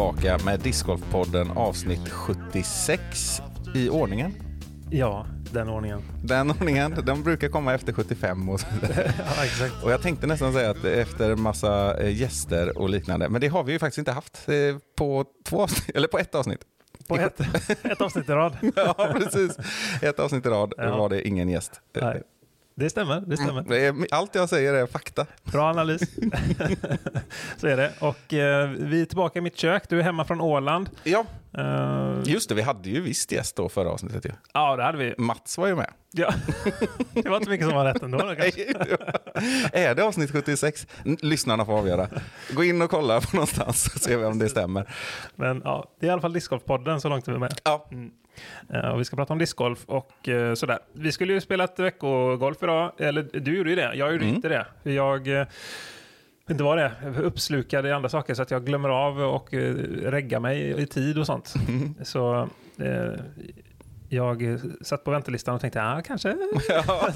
tillbaka med Discgolfpodden avsnitt 76 i ordningen. Ja, den ordningen. Den ordningen, den brukar komma efter 75 och. Ja, exakt. Och jag tänkte nästan säga att efter massa eh, gäster och liknande, men det har vi ju faktiskt inte haft eh, på två avsnitt, eller på ett avsnitt. På ett, ett avsnitt i rad. Ja, precis. Ett avsnitt i rad Ja. var det ingen gäst. Nej. Det stämmer, det stämmer. Det är- Allt jag säger är fakta. Bra analys. Så är det. Och eh, vi är tillbaka i mitt kök. Du är hemma från Åland. Ja, just det. Vi hade ju visst gäst då förra avsnittet ju. ja, det hade vi. Mats var ju med. Ja. Det var inte mycket som var rätt ändå. Då, kanske. är det avsnitt 76? N- Lyssnarna får avgöra. Gå in och kolla på någonstans så ser vi om det stämmer. Men ja, det är i alla fall discgolfpodden så långt vi är med. Ja, Eh, och vi ska prata om discgolf och eh, sådär. Vi skulle ju spela ett veckogolf idag. Eller du gjorde ju det. Jag gjorde Mm. inte det. Jag eh, inte vad det är. Uppslukad i andra saker så att jag glömmer av och eh, regga mig i tid och sånt. Mm. Så eh, jag satt på väntelistan och tänkte, ja kanske. ja,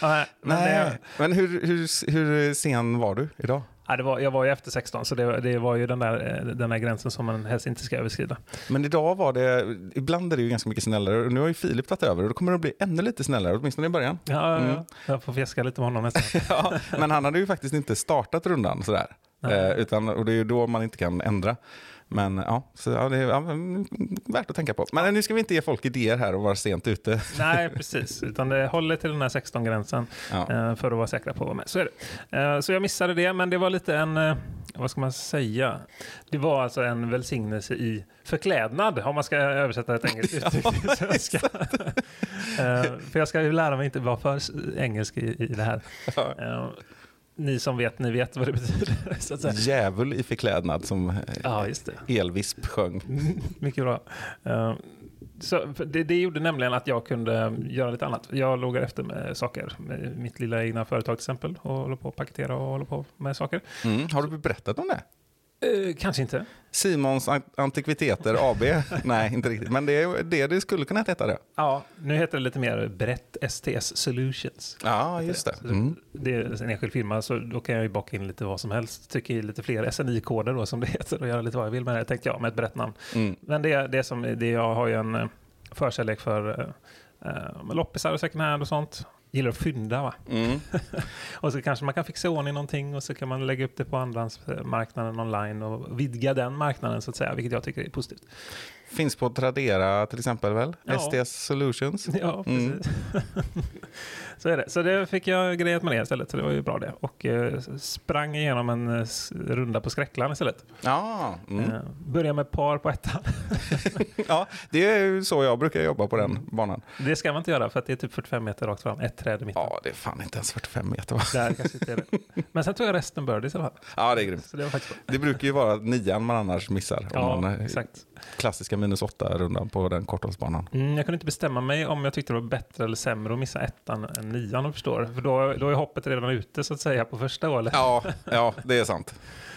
Nej. Nej, men hur, hur, hur sen var du idag? Ja, det var, jag var ju efter 16 så det, det var ju den där, eh, den där gränsen som man helst inte ska överskrida. Men idag var det, ibland är det ju ganska mycket snällare. Och nu har ju Filip tagit över och då kommer det att bli ännu lite snällare, åtminstone i början. Ja, Mm. ja, jag får fjäska lite med honom nästan. Ja, men han hade ju faktiskt inte startat rundan sådär. Eh, utan, och det är ju då man inte kan ändra. Men ja, så, ja, det är ja, värt att tänka på. Men nu ska vi inte ge folk idéer här och vara sent ute. Nej, precis. Utan det håller till den här 16-gränsen Ja. eh, för att vara säkra på att vara med. Så är det. Eh, Så jag missade det, men det var lite en, eh, vad ska man säga? Det var alltså en välsignelse i förklädnad, om man ska översätta ett engelskt uttryck till svenska. För jag ska ju lära mig inte vara för engelsk i, i det här. Ja. Ni som vet, ni vet vad det betyder. Så att säga. Djävul i förklädnad som Ja. Elvisp sjöng. Mycket bra. Eh, Så det, det gjorde nämligen att jag kunde göra lite annat. Jag lågar efter med saker. Med mitt lilla egna företag till exempel. Och håller på att paketera och håller på med saker. Mm. Har du berättat om det? Eh, kanske inte. Simons An- Antikviteter AB? Nej, inte riktigt. Men det är det det skulle kunna heta det. Ja, nu heter det lite mer brett STS Solutions. Ja, just det. Mm. Det är en enskild firma, så då kan jag ju baka in lite vad som helst. Trycka i lite fler SNI-koder då, som det heter, och göra lite vad jag vill med det, tänkte jag, med ett brett namn. Mm. Men det, det som, det, jag har ju en eh, förkärlek för eh, eh, loppisar och second hand och sånt. Gillar att fynda va? Mm. Och så kanske man kan fixa i ordning någonting och så kan man lägga upp det på andrahandsmarknaden online och vidga den marknaden så att säga, vilket jag tycker är positivt. Finns på Tradera till exempel väl? Ja. STS Solutions. Ja, Mm. så är det. Så det fick jag grejat med det istället, så det var ju bra det. Och eh, sprang igenom en eh, runda på Skräckland istället. Ja, mm. Eh, började med par på ettan. ja, det är ju så jag brukar jobba på den banan. det ska man inte göra för att det är typ 45 meter rakt fram, ett träd i mitten. Ja, det är fan inte ens 45 meter va? Där kanske inte är det. Men sen tog jag resten birdies i alla fall. Ja, det är grymt. Så det var faktiskt bra. Det brukar ju vara nian man annars missar. Ja, man, eh, exakt. Klassiska minus åtta rundan på den korthållsbanan. Mm, jag kunde inte bestämma mig om jag tyckte det var bättre eller sämre att missa ettan än nian du förstår. För då, då är hoppet redan ute så att säga på första hålet. Ja, ja, det är sant.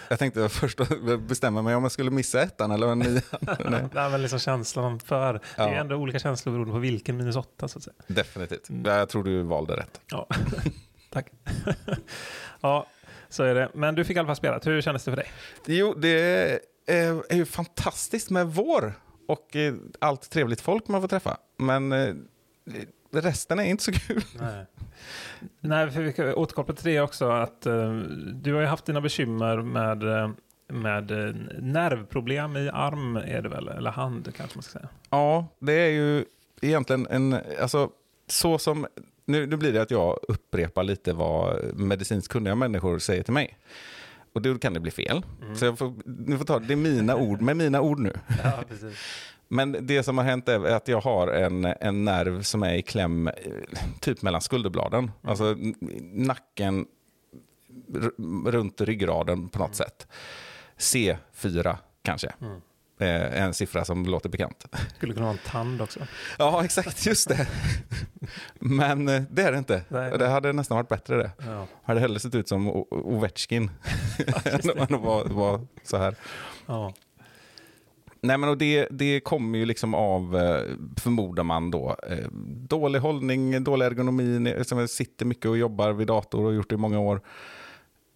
Jag tänkte först bestämma mig om jag skulle missa ettan eller nian. Nej, Det är väl liksom känslan för. Det är Ja. ändå olika känslor beroende på vilken minus åtta så att säga. definitivt. Mm. Jag tror du valde rätt. Ja, tack. ja, så är det. Men du fick i alla fall spela. Hur kändes det för dig? Jo, det är, är ju fantastiskt med vår och eh, allt trevligt folk man får träffa. Men eh, resten är inte så kul. Nej. Nej, för vi kan återkoppla till det också. Att, eh, du har ju haft dina bekymmer med, med eh, nervproblem i arm, är det väl? Eller hand kanske man ska säga. Ja, det är ju egentligen en, alltså så som, nu, nu blir det att jag upprepar lite vad medicinskt kunniga människor säger till mig. Och då kan det bli fel. Så jag får, nu får ta det är mina ord, med mina ord nu. Ja, precis. Men det som har hänt är att jag har en, en nerv som är i kläm eh, typ mellan skulderbladen. Alltså n- nacken runt ryggraden på något sätt. C4 kanske. Mm. Eh, En siffra som låter bekant. Skulle kunna vara en tand också. Ja, exakt. Just det. Men eh, det är det inte. Nej. Det hade nästan varit bättre det. Ja. Hade hellre sett ut som O- Ovechkin än att vara så här. Ja. Nej, men och det, det kommer ju liksom av, eh, förmodar man då, eh, dålig hållning, dålig ergonomi, som sitter mycket och jobbar vid dator och gjort det i många år.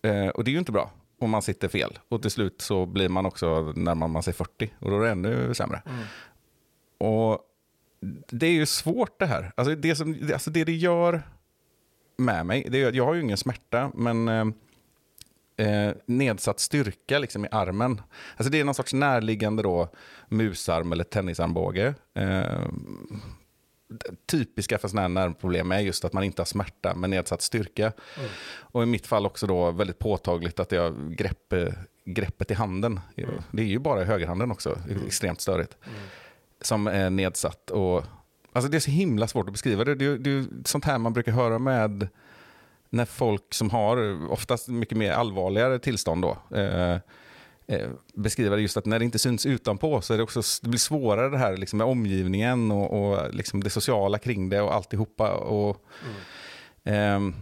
Eh, Och det är ju inte bra om man sitter fel. Och till slut så blir man också närmar man sig 40 och då är det ännu sämre. Och det är ju svårt det här. Alltså det, som, alltså det det gör med mig, det jag har ju ingen smärta, men eh, eh, nedsatt styrka liksom i armen. Alltså det är någon sorts närliggande då, musarm eller tennisarmbåge. Eh, typiska för sådana här nervproblem är just att man inte har smärta men nedsatt styrka. Och i mitt fall också då väldigt påtagligt att jag grepp, greppet i handen. Det är ju bara i högerhanden också, är extremt störigt. Som är nedsatt. Och, alltså det är så himla svårt att beskriva det. Det är, det är sånt här man brukar höra med när folk som har oftast mycket mer allvarligare tillstånd då, eh, eh, beskriva det just att när det inte syns utanpå så är det också det blir svårare det här liksom med omgivningen och, och liksom det sociala kring det och alltihopa. Och, ehm,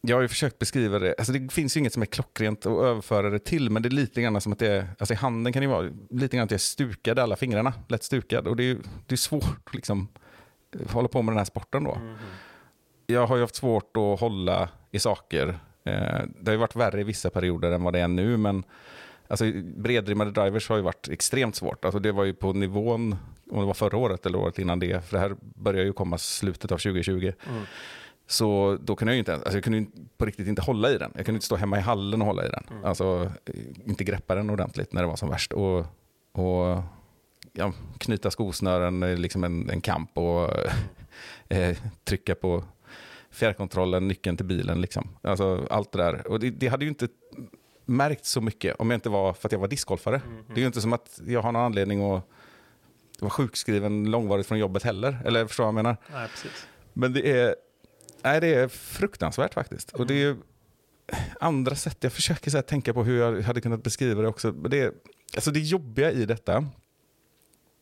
jag har ju försökt beskriva det, alltså det finns ju inget som är klockrent att överföra det till, men det är lite grann som att det är, alltså i handen kan det vara lite grann att jag är stukad alla fingrarna, lätt stukad. Och det är, det är svårt att liksom hålla på med den här sporten då. Jag har ju haft svårt att hålla i saker. Eh, det har ju varit värre i vissa perioder än vad det är nu, men alltså, bredrimmade drivers har ju varit extremt svårt. Alltså, det var ju på nivån, om det var förra året eller året innan det, för det här börjar ju komma slutet av 2020. Så då kunde jag ju inte, alltså jag kunde på riktigt inte hålla i den. Jag kunde inte stå hemma i hallen och hålla i den. Alltså eh, inte greppa den ordentligt när det var som värst. Och, och ja, knyta skosnören är liksom en, en kamp och eh, trycka på fjärrkontrollen, nyckeln till bilen. Liksom. Alltså, allt det där. Och det, det hade ju inte märkt så mycket om jag inte var för att jag var discgolfare. Det är ju inte som att jag har någon anledning att vara sjukskriven långvarigt från jobbet heller. Eller förstår vad jag menar? Nej, precis. Men det är, nej, det är fruktansvärt faktiskt. Och det är andra sätt, jag försöker så här, tänka på hur jag hade kunnat beskriva det också. Men Det, är, alltså det jobbiga i detta,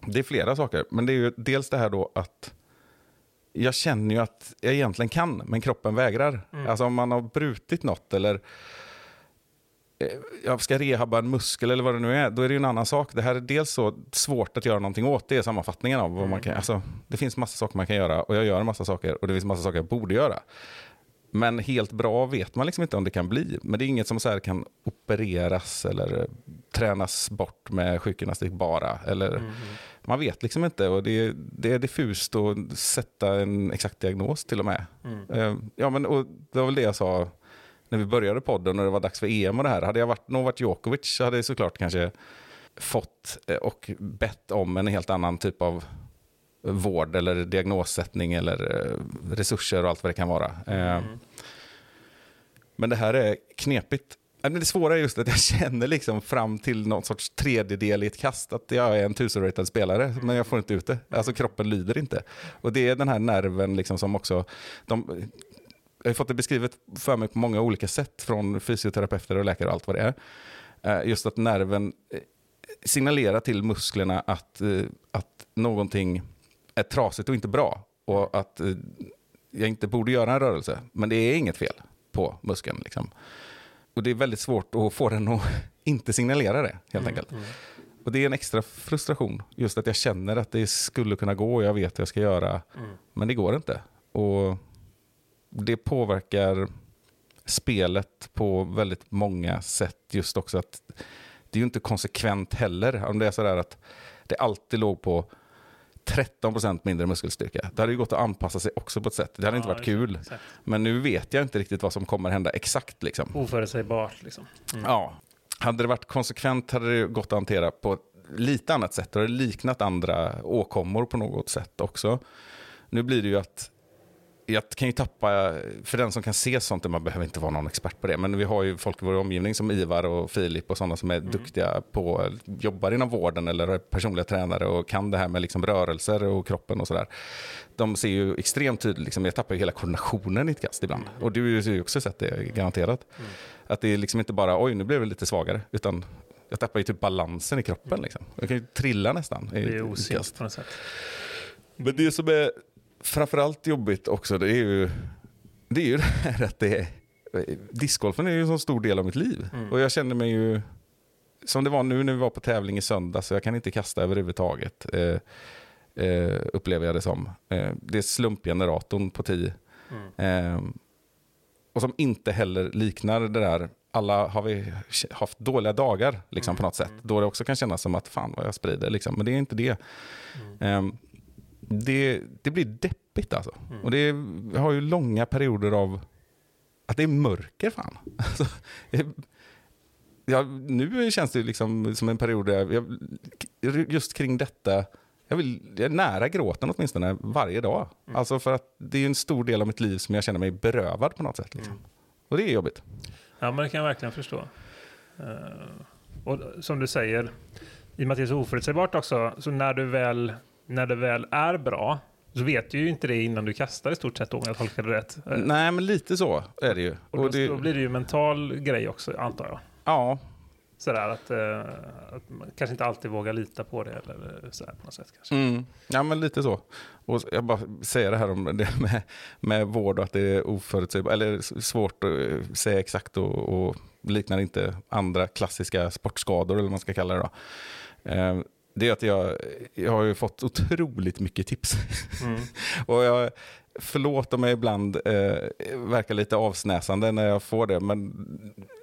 det är flera saker. Men det är ju dels det här då att jag känner ju att jag egentligen kan, men kroppen vägrar. Alltså om man har brutit något eller eh, jag ska rehabba en muskel eller vad det nu är, då är det ju en annan sak. Det här är dels så svårt att göra någonting åt, det är sammanfattningen av vad man kan, alltså, det finns massa saker man kan göra och jag gör massa saker och det finns massa saker jag borde göra. Men helt bra vet man liksom inte om det kan bli. Men det är inget som så här kan opereras eller tränas bort med sjukgymnastik bara. Eller, Man vet liksom inte och det, det är diffust att sätta en exakt diagnos till och med. Eh, Ja, men, och det var väl det jag sa när vi började podden och det var dags för EM och det här. Hade jag varit Novak Djokovic så hade jag såklart kanske fått eh, och bett om en helt annan typ av vård eller diagnossättning eller eh, resurser och allt vad det kan vara. Eh, Men det här är knepigt. Men det svåra är just att jag känner liksom fram till någon sorts tredjedel i ett kast att jag är en tusenratad spelare, men jag får inte ut det. Alltså kroppen lyder inte. Och det är den här nerven liksom som också... De, jag har fått det beskrivet för mig på många olika sätt från fysioterapeuter och läkare och allt vad det är. Eh, just att nerven eh, signalerar till musklerna att, eh, att någonting är trasigt och inte bra. Och att jag inte borde göra en rörelse. Men det är inget fel på muskeln. Liksom. Och det är väldigt svårt att få den att inte signalera det, helt enkelt. Och det är en extra frustration. Just att jag känner att det skulle kunna gå och jag vet vad jag ska göra. Men det går inte. Och det påverkar spelet på väldigt många sätt. Just också att det är ju inte konsekvent heller. Om det är sådär att det alltid låg på 13% mindre muskelstyrka. Det hade ju gått att anpassa sig också på ett sätt. Det hade inte Ja, varit kul. exakt. Men nu vet jag inte riktigt vad som kommer hända exakt. Liksom. Oförutsägbart liksom. Ja. Hade det varit konsekvent hade det gått att hantera på ett lite annat sätt. Det hade liknat andra åkommor på något sätt också. Nu blir det ju att jag kan ju tappa, för den som kan se sånt, man behöver inte vara någon expert på det, men vi har ju folk i vår omgivning som Ivar och Filip och sådana som är duktiga på, jobbar inom vården eller är personliga tränare och kan det här med liksom rörelser och kroppen och sådär. De ser ju extremt tydligt, liksom, jag tappar ju hela koordinationen i ett kast ibland. Och du har ju också sett det, garanterat. Att det är liksom inte bara, oj nu blev det lite svagare, utan jag tappar ju typ balansen i kroppen. Liksom. Jag kan ju trilla nästan. i Det är osynligt på något sätt. Men det som är framförallt jobbigt också, det är ju det, är ju det här att det är, discgolfen är ju en så stor del av mitt liv. Och jag känner mig ju som det var nu när vi var på tävling i söndag, så jag kan inte kasta överhuvudtaget. Eh, eh, upplever jag det som. Eh, det är slumpgeneratorn på 10. Eh, och som inte heller liknar det där, alla har vi haft dåliga dagar liksom, på något sätt. Då det också kan kännas som att fan vad jag sprider, liksom. men det är inte det. Eh, det, det blir deppigt alltså. Och det har ju långa perioder av att det är mörker fan. Alltså, ja, nu känns det liksom som en period där jag, just kring detta, jag, vill, jag är nära gråten åtminstone varje dag. Alltså för att det är en stor del av mitt liv som jag känner mig berövad på något sätt. Liksom. Och det är jobbigt. Ja, men det kan jag verkligen förstå. Eh, och som du säger, i och med att det är så oförutsägbart också, så när du väl, när det väl är bra, så vet du ju inte det innan du kastar i stort sett om jag tolkar det rätt. Eh, Nej, men lite så är det ju. och då, Och det, då blir det ju en mental grej också, antar jag. ja, Sådär att, eh, att man kanske inte alltid vågar lita på det eller sådär på något sätt kanske. Mm. Ja, men lite så. Och jag bara säger det här om det med, med vård och att det är oförutsägbart, eller svårt att eh, säga exakt och, och liknar inte andra klassiska sportskador eller vad man ska kalla det. Då. Det är att jag, jag har ju fått otroligt mycket tips. Mm. och jag, förlåt om jag ibland eh, verkar lite avsnäsande när jag får det, men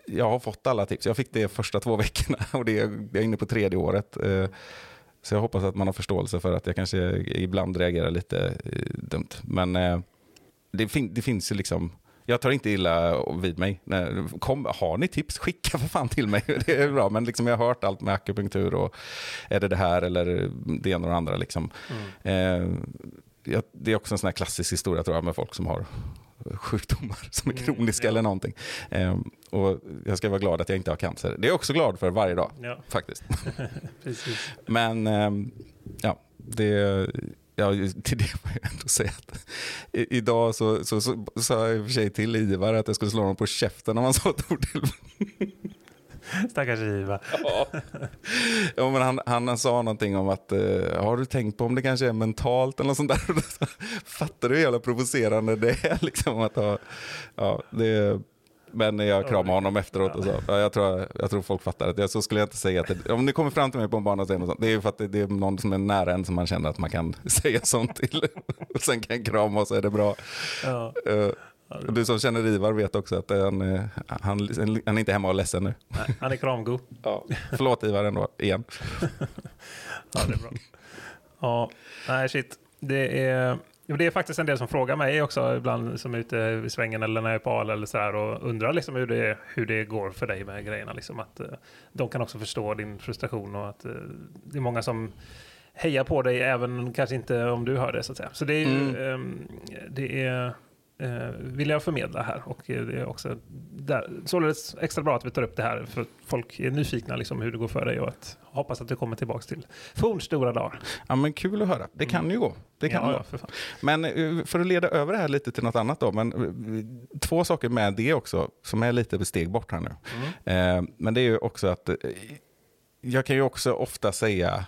jag har fått alla tips. Jag fick det första två veckorna och det, jag är inne på tredje året. Eh, så jag hoppas att man har förståelse för att jag kanske ibland reagerar lite eh, dumt. Men eh, det, fin det finns ju liksom, jag tar inte illa vid mig. Kom, har ni tips, skicka för fan till mig. Det är bra, men liksom jag har hört allt med akupunktur och är det det här eller det ena och det andra. Liksom. Eh, jag, det är också en sån här klassisk historia tror jag med folk som har sjukdomar som är Mm, kroniska ja. eller någonting. Eh, och jag ska vara glad att jag inte har cancer. Det är jag också glad för varje dag Ja, faktiskt. precis. Men ehm, ja, det, ja, till det får jag ändå säga att idag så, så, så, sa jag i och för sig till Ivar att jag skulle slå honom på käften om han sa ett ord till mig. Stackars Ivar. Ja, men han, han sa någonting om att eh, har du tänkt på om det kanske är mentalt eller något sånt där. Fattar du hur jävla provocerande det är? Liksom, att ha, ja, det, men jag kramade honom efteråt och ja, jag, tror, jag tror folk fattar att jag, så skulle jag inte säga att det, om ni kommer fram till mig på en bana och sånt, det är för att det, det är någon som är nära en som man känner att man kan säga sånt till. och sen kan jag krama och så är det bra. Ja. Eh, och du som känner Ivar vet också att han, han, han är inte hemma och ledsen nu. Nej, han är kramgo. Ja. Förlåt Ivar ändå, igen. Ja, det är bra. Ja, nej shit. Det är, jo, det är faktiskt en del som frågar mig också ibland som är ute i svängen eller när jag är på AL eller så här och undrar liksom hur det, hur det går för dig med grejerna. Liksom att, eh, de kan också förstå din frustration och att eh, det är många som hejar på dig även kanske inte om du hör det så att säga. Så det är ju, ehm, det är eh, vill jag förmedla här och eh, det är också där, således extra bra att vi tar upp det här för folk är nyfikna liksom hur det går för dig och att hoppas att du kommer tillbaka till fornstora dagar. Ja, men kul att höra. Det kan ju gå. Det kan ja, gå. för. Men eh, för att leda över det här lite till något annat då. Men eh, två saker med det också som är lite steg bort här nu. Mm. Eh, Men det är ju också att jag kan ju också ofta säga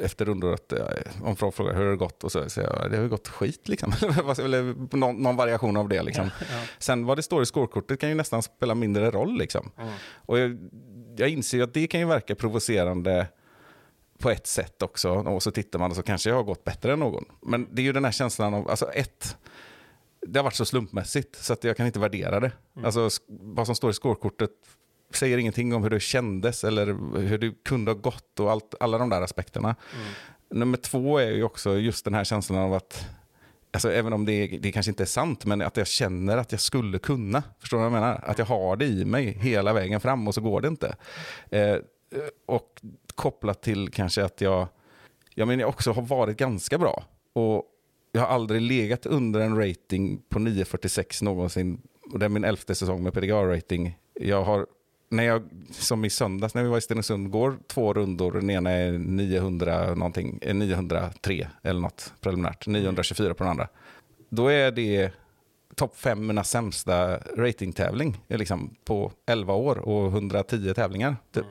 efter rundor att eh, om folk frågar hur har det gått och så säger jag det har ju gått skit liksom. Eller någon, någon variation av det liksom. Ja. Sen vad det står i scorekortet kan ju nästan spela mindre roll liksom. Mm. Och jag, jag inser att det kan ju verka provocerande på ett sätt också. Och så tittar man och så kanske jag har gått bättre än någon. Men det är ju den här känslan av, alltså ett, det har varit så slumpmässigt så att jag kan inte värdera det. Alltså sk- vad som står i scorekortet säger ingenting om hur det kändes eller hur det kunde ha gått och allt, alla de där aspekterna. Nummer två är ju också just den här känslan av att Alltså, även om det, det kanske inte är sant, men att jag känner att jag skulle kunna. Förstår du vad jag menar? Att jag har det i mig hela vägen fram och så går det inte. Eh, och kopplat till kanske att jag, jag, menar, jag också har varit ganska bra. Och jag har aldrig legat under en rating på 9,46 någonsin. Och det är min elfte säsong med PDGA-rating. Jag har, när jag, som i söndags när vi var i Stenungsund, går två rundor. Den ena är 900 någonting, är 903 eller något preliminärt. 924 på den andra. Då är det topp fem mina sämsta ratingtävling är liksom på 11 år och 110 tävlingar. Typ.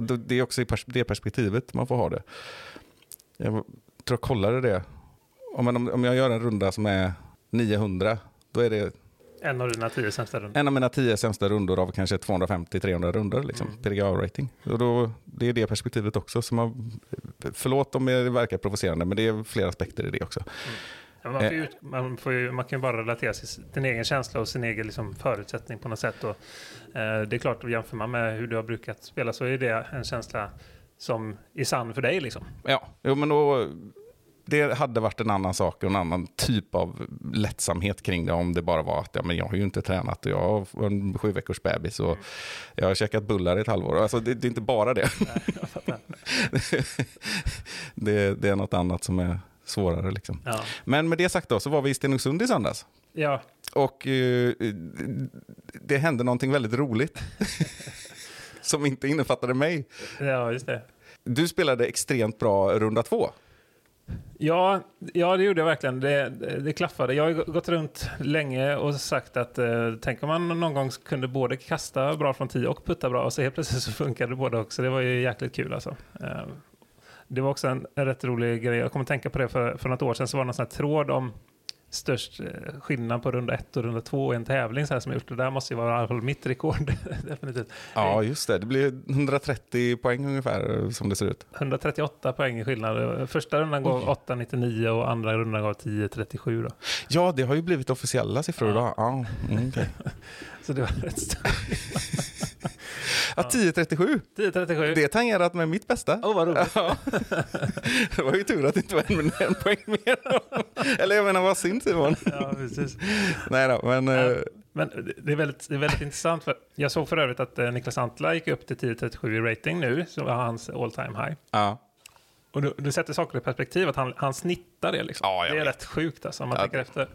Då- det är också i det perspektivet man får ha det. Jag tror jag kollade det. Om, om jag gör en runda som är 900, då är det En av dina tio sämsta rundor. en av mina tio sämsta rundor av kanske 250-300 rundor. Liksom, Mm. PDGA-rating. Och då, det är det perspektivet också. Som har, förlåt om det verkar provocerande, men det är flera aspekter i det också. Ja, Man, får ju, man, får ju, man kan ju bara relatera sig till sin egen känsla och sin egen liksom, förutsättning på något sätt. Och, eh, det är klart, jämför man med hur du har brukat spela så är det en känsla som är sann för dig. Liksom. Ja, jo, men då, det hade varit en annan sak och en annan typ av lättsamhet kring det om det bara var att ja, men jag har ju inte tränat och jag har en sju veckors bebis och jag har käkat bullar i ett halvår. Alltså, det, det är inte bara det. Nej, det. Det är något annat som är svårare. Liksom. Ja. Men med det sagt då, så var vi i Stenungsund i söndags. Ja, Och eh, det hände någonting väldigt roligt. som inte innefattade mig. ja, just det. Du spelade extremt bra runda två. Ja, ja, det gjorde jag verkligen. Det, det, klaffade. Jag har gått runt länge och sagt att eh, tänk om man någon gång kunde både kasta bra från 10 och putta bra och så helt plötsligt så funkade det båda också. Det var ju jäkligt kul alltså. Eh, det var också en, en rätt rolig grej. Jag kommer tänka på det för, för något år sedan så var det någon sån här tråd om störst eh, skillnad på runda ett och runda två i en tävling så här som jag gjort. Det där måste ju vara i alla fall mitt rekord. Definitivt. Ja, just det. Det blir 130 poäng ungefär som det ser ut. 138 poäng i skillnad. Första rundan gav 8,99 och andra rundan gav 10,37 då. Ja, det har ju blivit officiella siffror Ja. idag. Ja, mm, okej. Så det var rätt stort. ja, 10.37. 10,37. Det är tangerat med mitt bästa. Åh, vad roligt. Ja. Det var ju tur att det inte var en, en poäng mer. Menar, vad synd Simon. Ja, precis. Nej då, men... Ja. eh, Men det är väldigt, det är väldigt intressant. För jag såg för övrigt att eh, Niklas Antla gick upp till 10,37 i rating nu, som var hans all time high. Ja. Och du, du sätter saker i perspektiv, att han, han snittar det. Liksom. Ja, det är vet. rätt sjukt alltså, om man Ja. tänker efter.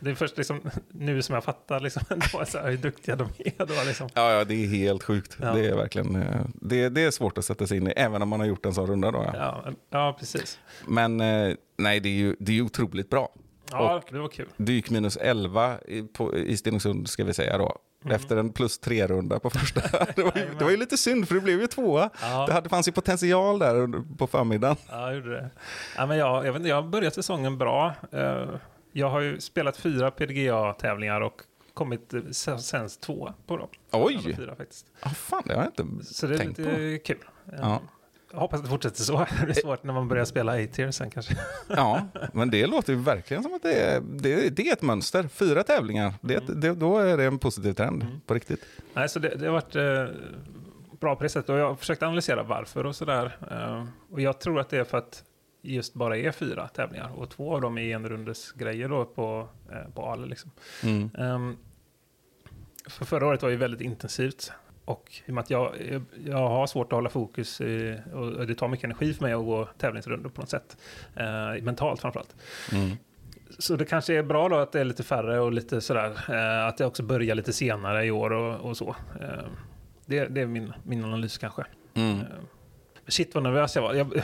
Det är först liksom, nu som jag fattar liksom, så här, hur duktiga de är. Då, liksom. Ja, ja, det är helt sjukt. Ja. Det är verkligen eh, det, det är svårt att sätta sig in i, även om man har gjort en sån runda. Då, ja. Ja, precis. Men eh, nej, det är ju det är otroligt bra. Ja, det var kul. Gick minus 11 i, på, i Stenungsund, ska vi säga då. Efter en plus tre-runda på första. Det var, ju, det var ju lite synd, för det blev ju tvåa. Ja. Det hade, fanns ju potential där på förmiddagen. Ja, jag gjorde det. Ja, men jag, jag, vet inte, jag har börjat säsongen bra. Eh, Jag har ju spelat fyra PDGA-tävlingar och kommit eh, sen- sämst två på dem. Oj! Fyra, faktiskt. Ah, fan, det har jag inte Så det är tänkt lite på. kul. Eh, Ja. Jag hoppas att det fortsätter så. Det blir svårt när man börjar spela A-tier sen kanske. Ja, men det låter ju verkligen som att det är, det, det är ett mönster. Fyra tävlingar, det, är ett- det, då är det en positiv trend Mm. på riktigt. Nej, så det, det har varit eh, bra på det sättet. Och jag har försökt analysera varför och sådär. Eh, och jag tror att det är för att just bara är fyra tävlingar. Och två av dem är enrundes grejer då på, eh, på Ale. Liksom. Mm. Ehm, för förra året var ju väldigt intensivt. Och i och med att jag, jag har svårt att hålla fokus i, och det tar mycket energi för mig att gå tävlingsrundor på något sätt. Eh, mentalt framförallt. Mm. Så det kanske är bra då att det är lite färre och lite sådär. Eh, att det också börjar lite senare i år och, och så. Eh, det, det är min, min analys kanske. Mm. Eh, shit vad nervös jag var. Jag,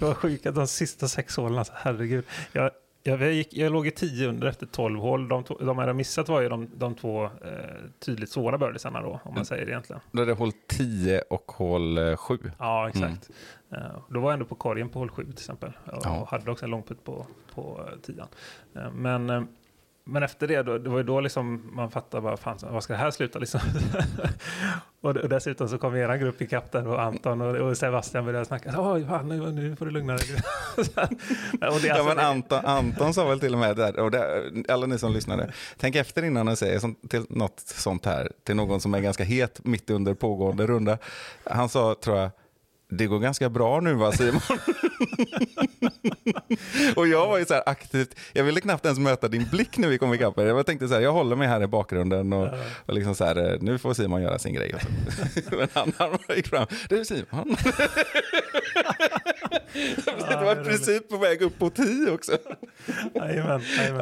jag var sjuk de sista sex hålen, alltså, herregud. Jag, jag, gick, jag låg i 10 under efter 12 hål. De, två- de jag hade missat var ju de, de två eh, tydligt svåra birdiesarna då, om man Mm. säger det egentligen. Då är det hål 10 och hål 7. Ja, exakt. Eh, då var jag ändå på korgen på hål 7 till exempel. Och, Ja. hade också en långputt på, på eh, tian. Eh, men, eh, men efter det, då, det var ju då liksom man fattade bara, fan, vad ska det här sluta liksom? och, och dessutom så kom era grupp ikapp där och Anton och, och Sebastian började snacka. Oj, fan, nu, nu får du lugna dig. Och det, är Ja, alltså, men det- Anton, Anton sa väl till och med där, och det, alla ni som lyssnade, tänk efter innan ni säger sånt, till något sånt här till någon som är ganska het mitt under pågående runda. Han sa, tror jag, det går ganska bra nu va Simon? och jag var ju så här aktivt, jag ville knappt ens möta din blick när vi kom ikapp. Jag tänkte så här, jag håller mig här i bakgrunden och, och liksom så här, nu får Simon göra sin grej. Men han, han gick fram, du Simon. det var i princip på väg upp på 10 också. Jajamän.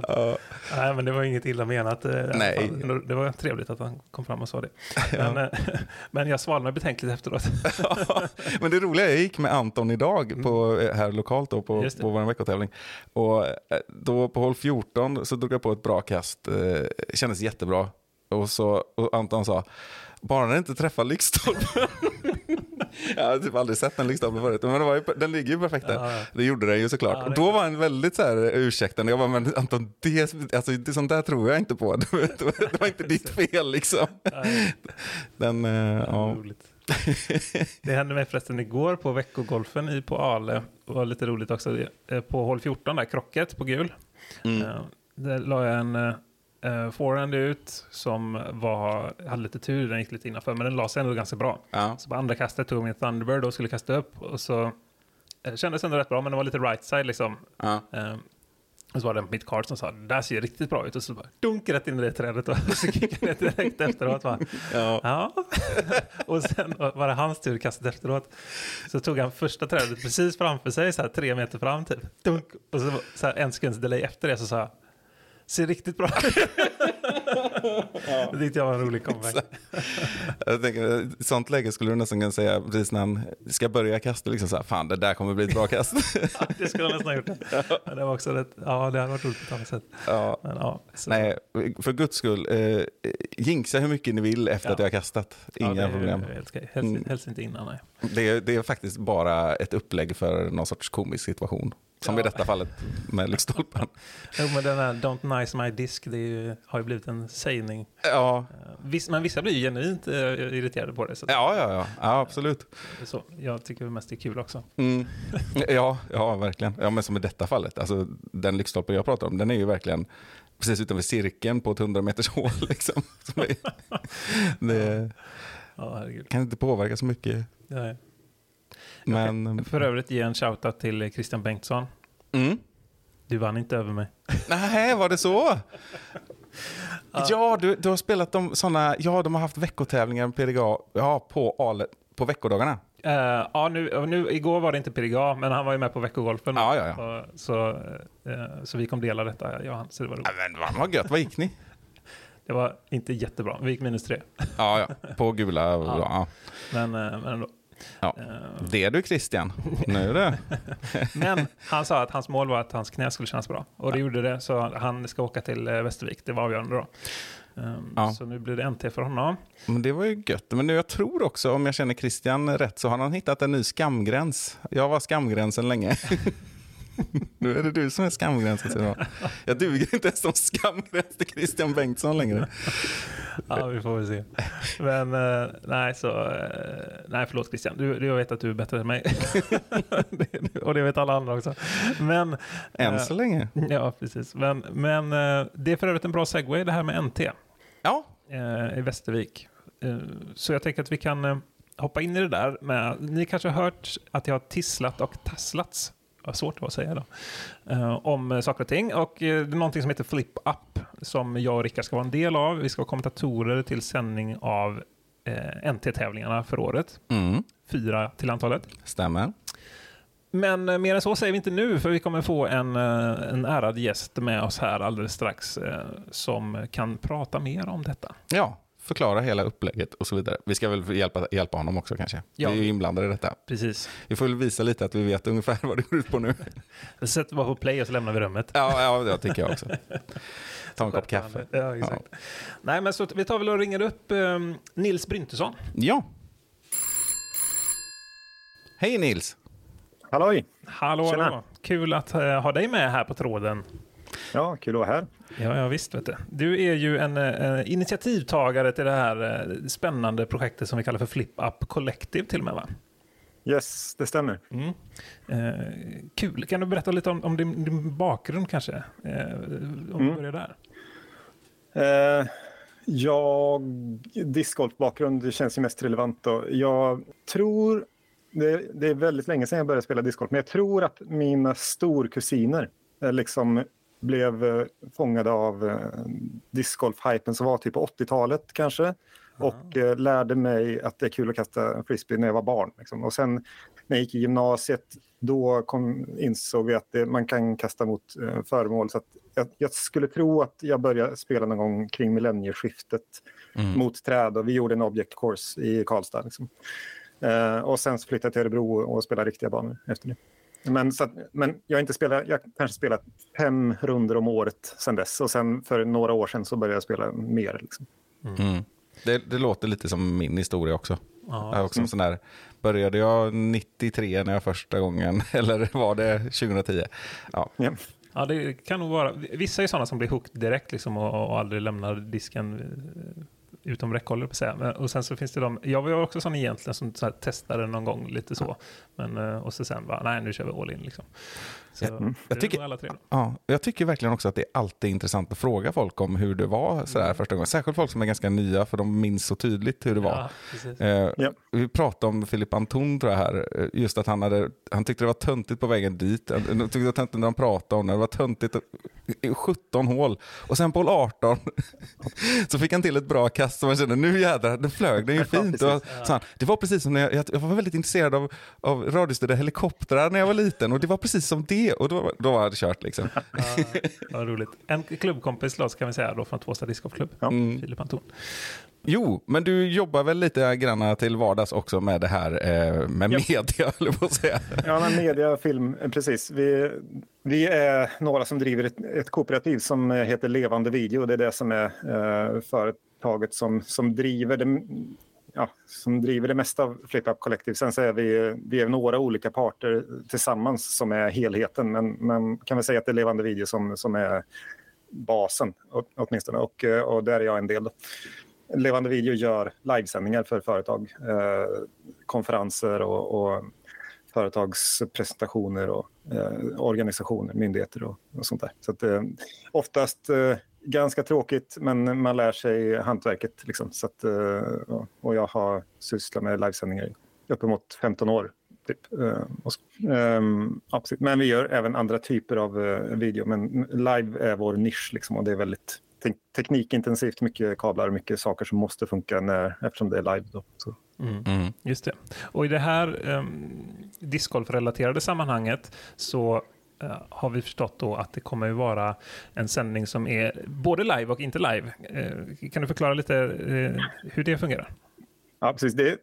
Ja. Nej, men det var inget illa menat. eh, Nej. Det var trevligt att han kom fram och sa det. Men, eh, men jag svalnade betänkligt efteråt. Ja, men det roliga är, jag gick med Anton idag på, eh, här lokalt då, på, det. på vår veckotävling. Och eh, då på hål 14 så drog jag på ett bra kast. Eh, kändes jättebra. Och, så, och Anton sa, bara den inte träffar lyktstolpen. Jag har typ aldrig sett en lyktstolpe förut. Men det var ju, den ligger ju perfekt där. Ja, ja. Det gjorde den ju såklart. Ja, och då var han väldigt så här ursäktande. Jag bara, men Anton, det, alltså, det, sånt där tror jag inte på. Det var, det var, det var inte ditt fel liksom. Den, eh, ja. roligt. Det hände mig förresten igår på veckogolfen i på Ale. Det var lite roligt också. Eh, På hål 14 där, krocket på gul. Mm. Eh, Där la jag en uh, forehand ut som var, hade lite tur, den gick lite innanför, men den la sig ändå ganska bra. Ja. Så på andra kastet tog jag min Thunderbird och skulle kasta upp och så eh, kändes ändå rätt bra, men det var lite right side liksom. Ja. Eh, och så var det mitt card som sa, det där ser riktigt bra ut. Och så bara dunk rätt in i det trädet och så kickade jag direkt efteråt. Bara, Ja. ja. och sen var det hans tur kastet efteråt. Så tog han första trädet precis framför sig, så här tre meter fram typ. Dunk. Och så, så här en sekunds delay efter det så sa jag, ser riktigt bra ut. Det tyckte jag var en rolig comeback. Jag tänker, i sånt läge skulle du nästan kunna säga, precis när han ska börja kasta, liksom så här, fan det där kommer bli ett bra kast. Ja, det skulle jag nästan ha gjort. Men det var också rätt, ja det hade varit roligt på ett annat sätt. ja. Men, ja, Nej, för guds skull, eh, jinxa hur mycket ni vill efter att jag har kastat. Inga det problem. Okej. helst, Mm. helst inte innan, nej. Det det är faktiskt bara ett upplägg för någon sorts komisk situation. Som Ja. i detta fallet med lyktstolpen. Jo, men den här Don't nice my disk, det ju, har ju blivit en sägning. Ja, Eh, Viss, men vissa blir ju genuint uh, irriterade på det. Så, ja, ja, ja, ja absolut. så jag tycker mest det är kul också. Mm. Ja, ja, verkligen. Ja, men som i detta fallet, alltså, den lyktstolpe jag pratar om, den är ju verkligen precis utanför cirkeln på ett 100 meters hål. Liksom. Det, Ja, kan inte påverka så mycket. Nej. Men, För övrigt ge en shoutout till Christian Bengtsson. mm. Du vann inte över mig. Nej, var det så? Ja, du, du har spelat de sådana, ja de har haft veckotävlingar med PDGA ja, på, Ale, på veckodagarna. Eh, ja, nu, nu, igår var det inte PDGA, men han var ju med på veckogolfen. Ja, ja, ja. Så, eh, så vi kom dela detta, jag han. Så det var roligt. Ja, men vad- vad gött, vad gick ni? Det var inte jättebra. Vi gick minus tre. Ja, ja, på gula. Ja. Men, eh, men ändå. Ja. Eh, Det är du Christian. Nu det. Men han sa att hans mål var att hans knä skulle kännas bra. Och det gjorde det, så han ska åka till eh, Västervik. Det var avgörande då. Um, Ja. Så nu blir det NT för honom. Men det var ju gött. Men nu, jag tror också, om jag känner Christian rätt, så har han hittat en ny skamgräns. Jag var skamgränsen länge. nu är det du som är skamgränsen. Jag. duger inte ens som skamgräns till Christian Bengtsson längre. Ja, vi får väl se. Men eh, nej, så... eh, nej, förlåt Christian. Du, jag vet att du är bättre än mig. Och det vet alla andra också. Men... Än eh, så länge. Ja, precis. Men, men det är för övrigt en bra segway det här med NT Ja, i Västervik. Så jag tänker att vi kan hoppa in i det där med... Ni kanske har hört att jag har tisslat och tasslats. Vad svårt det var att säga då. Eh, om saker och ting. Och eh, det är någonting som heter Flip Up som jag och Rickard ska vara en del av. Vi ska vara kommentatorer till sändning av eh, NT-tävlingarna för året. mm. Fyra till antalet. stämmer. Men mer än så säger vi inte nu, för vi kommer få en, en ärad gäst med oss här alldeles strax som kan prata mer om detta. Ja, förklara hela upplägget och så vidare. Vi ska väl hjälpa, hjälpa honom också kanske. Ja. Vi är ju inblandade i detta. Precis. Vi får väl visa lite att vi vet ungefär vad det går ut på nu. Vi sätter bara på play och så lämnar vi rummet. Ja, ja det tycker jag också. Ta en kopp kaffe. Ja, exakt. Nej, men så vi tar väl och ringer upp eh, Nils Bryntesson. Ja. Hej Nils. Halloj! Hallå, hallå. Kul att eh, ha dig med här på tråden. Ja, kul att vara här. Ja, ja visst. Vet du. du är ju en eh, initiativtagare till det här eh, spännande projektet som vi kallar för Flip Up Collective till och med, va? Yes, det stämmer. Mm. Eh, kul. Kan du berätta lite om, om din, din bakgrund kanske? Eh, om vi Mm. börjar där. Eh, jag, discgolfbakgrund känns ju mest relevant. Då. Jag tror, det, det är väldigt länge sedan jag började spela discgolf, men jag tror att mina storkusiner liksom blev eh, fångade av eh, discgolf-hypen som var typ på 80-talet kanske. Och eh, lärde mig att det är kul att kasta frisbee när jag var barn. Liksom. Och sen när jag gick i gymnasiet då kom, insåg vi att det, man kan kasta mot eh, föremål. Så jag, jag skulle tro att jag började spela någon gång kring millennieskiftet Mm. mot träd. Och vi gjorde en object course i Karlstad. Liksom. Eh, och sen flyttade jag till Örebro och spelade riktiga banor efter det. Men, så att, men jag inte spelat, jag kanske spelat fem runder om året sen dess. Och sen för några år sedan så började jag spela mer. Liksom. Mm. Det, det låter lite som min historia också. Jag Ja, också en sån där började jag 93 när jag första gången, eller var det 2010? Ja. Ja. Ja, det kan nog vara. Vissa är sådana som blir hooked direkt liksom, och, och aldrig lämnar disken utom räckhåll, jag på säga. Men, och sen så finns det de, jag var också sån egentligen som så här, testade någon gång lite så. Men, eh, och så sen bara, nej nu kör vi all in liksom. Så, Jag det är tycker-. Ja, jag tycker verkligen också att det är alltid intressant att fråga folk om hur det var sådär första gången. Särskilt folk som är ganska nya, för de minns så tydligt hur det var. Ja. Eh, Ja. Vi pratade om Filip Anton tror jag här, eh, just att han, hade, han tyckte det var töntigt på vägen dit. Han tyckte det var töntigt när han pratade om det, det var töntigt i- i 17 hål. Och sen på hål 18 så fick han till ett bra kast som man kände, nu jädrar, nu flög den ju fint. och, så han, det var precis som när jag, jag var väldigt intresserad av, av radiostyrda helikoptrar när jag var liten och det var precis som det och då, då var det kört liksom. Ja, vad roligt. En klubbkompis då, kan vi säga, då, från Tvåsta discgolfklubb, Mm. Filip Anton. Jo, men du jobbar väl lite grann till vardags också med det här eh, med media, höll jag på att säga. Ja, men media, film, eh, precis. Vi, vi är några som driver ett, ett kooperativ som eh, heter Levande Video. Det är det som är eh, företaget som, som, driver det, ja, som driver det mesta av FlipUp Collective. Sen så är vi, vi är några olika parter tillsammans som är helheten. Men man kan väl säga att det är Levande Video som, som är basen åtminstone. Och, och där är jag en del. Då. Levande Video gör livesändningar för företag, eh, konferenser och, och företagspresentationer och eh, organisationer, myndigheter och, och sånt där. Så att, eh, oftast eh, ganska tråkigt, men man lär sig hantverket. Liksom. Så att, eh, och- jag har sysslat med livesändningar i uppemot 15 år. Typ. Eh. Ehm, men vi gör även andra typer av eh, video. Men live är vår nisch liksom, och det är väldigt te- teknikintensivt. Mycket kablar och mycket saker som måste funka när, eftersom det är live. Då. Så. Mm. Mm. Just det. Och i det här um, discgolf-relaterade sammanhanget så Eh, har vi förstått då att det kommer ju vara en sändning som är både live och inte live. Eh, kan du förklara lite eh, hur det fungerar? Ja, precis. Det,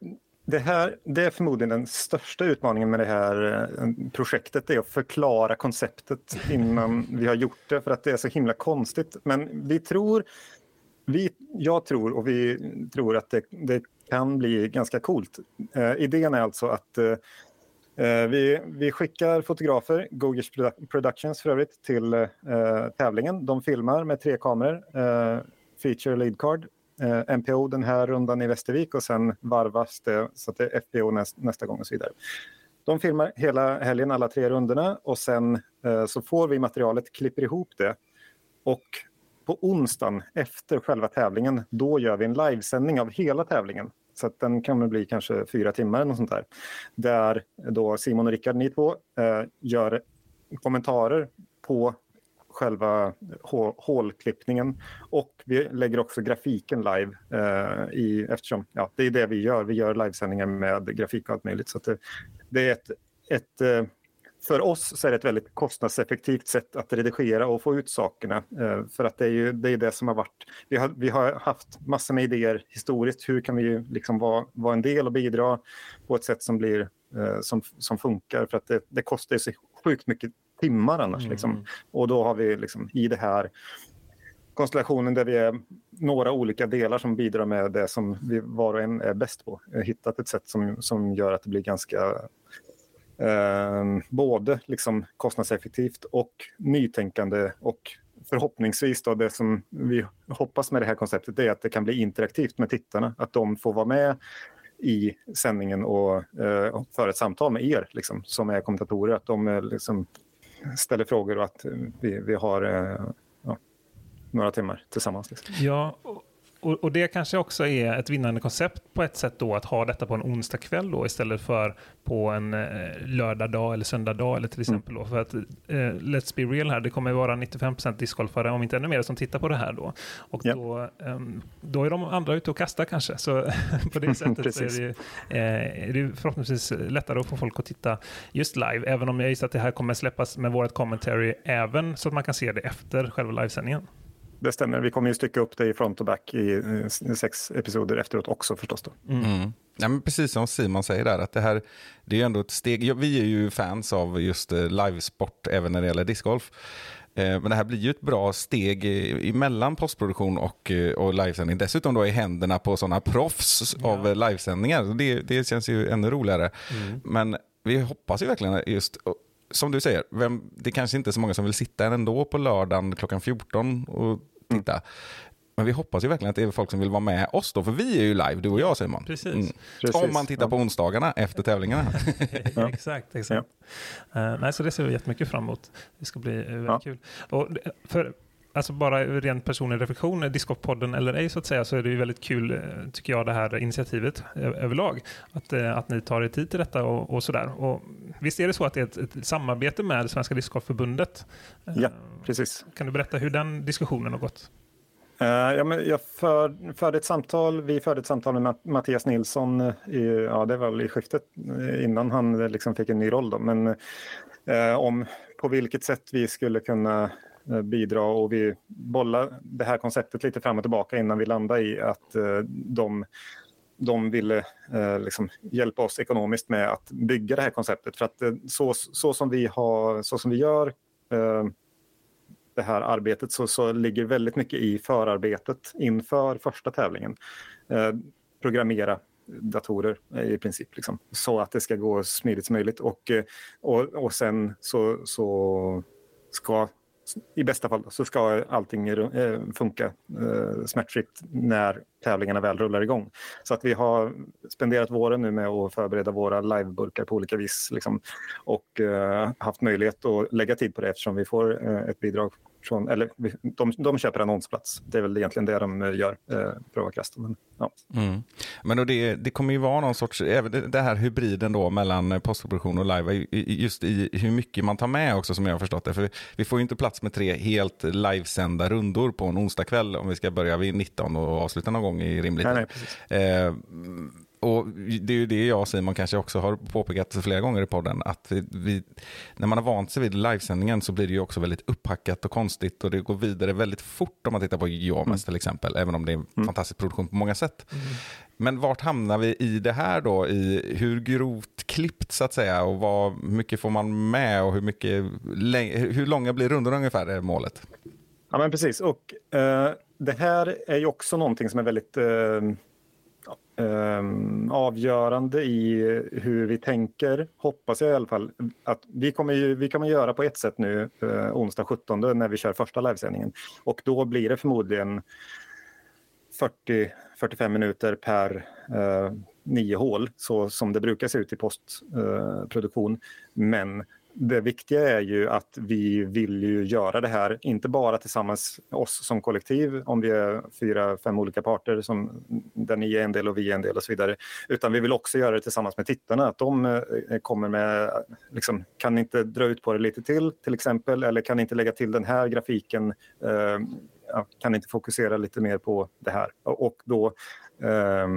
det, här, det är förmodligen den största utmaningen med det här projektet. Det är att förklara konceptet innan vi har gjort det för att det är så himla konstigt. Men vi tror, vi, jag tror och vi tror att det, det kan bli ganska coolt. Eh, idén är alltså att eh, Eh, vi, vi skickar fotografer, Gogish Productions för övrigt, till eh, tävlingen. De filmar med tre kameror, eh, feature lead card, eh, MPO den här rundan i Västervik och sen varvas det så att det är FPO näst, nästa gång och så vidare. De filmar hela helgen, alla tre rundorna och sen eh, så får vi materialet, klipper ihop det och på onsdagen efter själva tävlingen, då gör vi en livesändning av hela tävlingen. Så att den kan väl bli kanske fyra timmar eller något sånt där. Där då Simon och Rickard, ni två, eh, gör kommentarer på själva hålklippningen och vi lägger också grafiken live eh, i, eftersom ja, det är det vi gör. Vi gör livesändningar med grafik och allt möjligt. Så att det, det är ett, ett eh, för oss så är det ett väldigt kostnadseffektivt sätt att redigera och få ut sakerna. Eh, för att det är ju det, är det som har varit... Vi har, vi har haft massor med idéer historiskt. Hur kan vi ju liksom vara, vara en del och bidra på ett sätt som, blir, eh, som, som funkar? För att det, det kostar ju så sjukt mycket timmar annars. Mm. Liksom. Och då har vi liksom i det här konstellationen där vi är några olika delar som bidrar med det som vi var och en är bäst på. Har hittat ett sätt som, som gör att det blir ganska eh, både liksom kostnadseffektivt och nytänkande och förhoppningsvis då det som vi hoppas med det här konceptet är att det kan bli interaktivt med tittarna. Att de får vara med i sändningen och eh, föra ett samtal med er liksom, som är kommentatorer. Att de eh, liksom, ställer frågor och att vi, vi har eh, ja, några timmar tillsammans. Liksom. Ja, och, och, och det kanske också är ett vinnande koncept på ett sätt då att ha detta på en onsdag kväll då istället för på en eh, lördag dag eller söndag dag eller till exempel då. För att eh, let's be real här, det kommer vara 95% discgolfare, om inte ännu mer, som tittar på det här då. Och Ja. då, ehm, då är de andra ute och kastar kanske. Så på det sättet så är det, eh, är det förhoppningsvis lättare att få folk att titta just live, även om jag gissar att det här kommer släppas med vårt commentary även så att man kan se det efter själva livesändningen. Det stämmer. Vi kommer ju stycka upp det i front och back i eh, sex episoder efteråt också förstås. Då. Mm. Ja, men precis som Simon säger där, att det här det är ändå ett steg. Ja, vi är ju fans av just eh, livesport även när det gäller discgolf. Eh, Men det här blir ju ett bra steg i- emellan postproduktion och, och livesändning. Dessutom då i händerna på sådana proffs av eh, livesändningar. Det, det känns ju ännu roligare. Men vi hoppas ju verkligen just, som du säger, vem, det kanske inte är så många som vill sitta ändå på lördagen klockan 14 och titta. Men vi hoppas ju verkligen att det är folk som vill vara med oss då, för vi är ju live, du och jag Simon. Precis. Precis, Om man tittar ja. på onsdagarna efter tävlingarna. exakt, exakt. Eh, nej, så det ser vi jättemycket fram emot. Det ska bli uh, väldigt Ja. kul. Och det- för, alltså bara ur ren personlig reflektion, eh, Discopodden eller ej så att säga, så är det ju väldigt kul, eh, tycker jag, det här initiativet eh, överlag. Att, eh, att ni tar er tid till detta och, och sådär. Och visst är det så att det är ett, ett samarbete med Svenska Discgolfförbundet? Eh, Ja. Precis. Kan du berätta hur den diskussionen har gått? Eh, ja, men jag för, förde ett samtal, vi förde ett samtal med Matt- Mattias Nilsson, eh, i, ja, det var väl i skiftet eh, innan han eh, liksom fick en ny roll. Då, men eh, om på vilket sätt vi skulle kunna eh, Eh, bidra och vi bollar det här konceptet lite fram och tillbaka innan vi landade i att eh, de de ville eh, liksom hjälpa oss ekonomiskt med att bygga det här konceptet. För att eh, så, så, som, vi har, så som vi gör eh, det här arbetet så, så ligger väldigt mycket i förarbetet inför första tävlingen. Eh, programmera datorer i princip, liksom, så att det ska gå så smidigt som möjligt. Och, och, och sen så, så ska i bästa fall så ska allting eh, funka eh, smärtfritt när tävlingarna väl rullar igång. Så att vi har spenderat våren nu med att förbereda våra liveburkar på olika vis liksom, och eh, haft möjlighet att lägga tid på det eftersom vi får eh, ett bidrag från, eller de, de köper annonsplats. Det är väl egentligen det de eh, gör, eh, för att vara krasst. Men, ja. Mm. Men då det, det kommer ju vara någon sorts, även det, här hybriden då mellan postproduktion och live, just i hur mycket man tar med också som jag har förstått det. För vi får ju inte plats med tre helt livesända rundor på en onsdagkväll om vi ska börja vid 19 och avsluta någon gång i rimlig Nej, tid. nej, precis. Eh, och det är ju det jag och Simon kanske också har påpekat flera gånger i podden. Att vi, vi, när man har vant sig vid livesändningen så blir det ju också väldigt upphackat och konstigt. Och det går vidare väldigt fort om man tittar på Jomes till exempel. Även om det är en fantastisk produktion på många sätt. Men vart hamnar vi i det här då? I hur grovt klippt så att säga? Och vad mycket får man med? Och hur, mycket, hur långa blir rundorna ungefär? är målet. Ja, men precis. Och eh, det här är ju också någonting som är väldigt eh, eh, avgörande i hur vi tänker, hoppas jag i alla fall. Att vi, kommer ju, vi kommer göra på ett sätt nu eh, onsdag 17 när vi kör första livesändningen. Och då blir det förmodligen 40-45 minuter per eh, nio hål, så som det brukar se ut i postproduktion. Eh. Men det viktiga är ju att vi vill ju göra det här, inte bara tillsammans oss som kollektiv, om vi är fyra, fem olika parter som, där ni är en del och vi är en del och så vidare, utan vi vill också göra det tillsammans med tittarna, att de eh, kommer med, liksom, kan ni inte dra ut på det lite till, till exempel, eller kan ni inte lägga till den här grafiken, eh, kan ni inte fokusera lite mer på det här? Och då eh,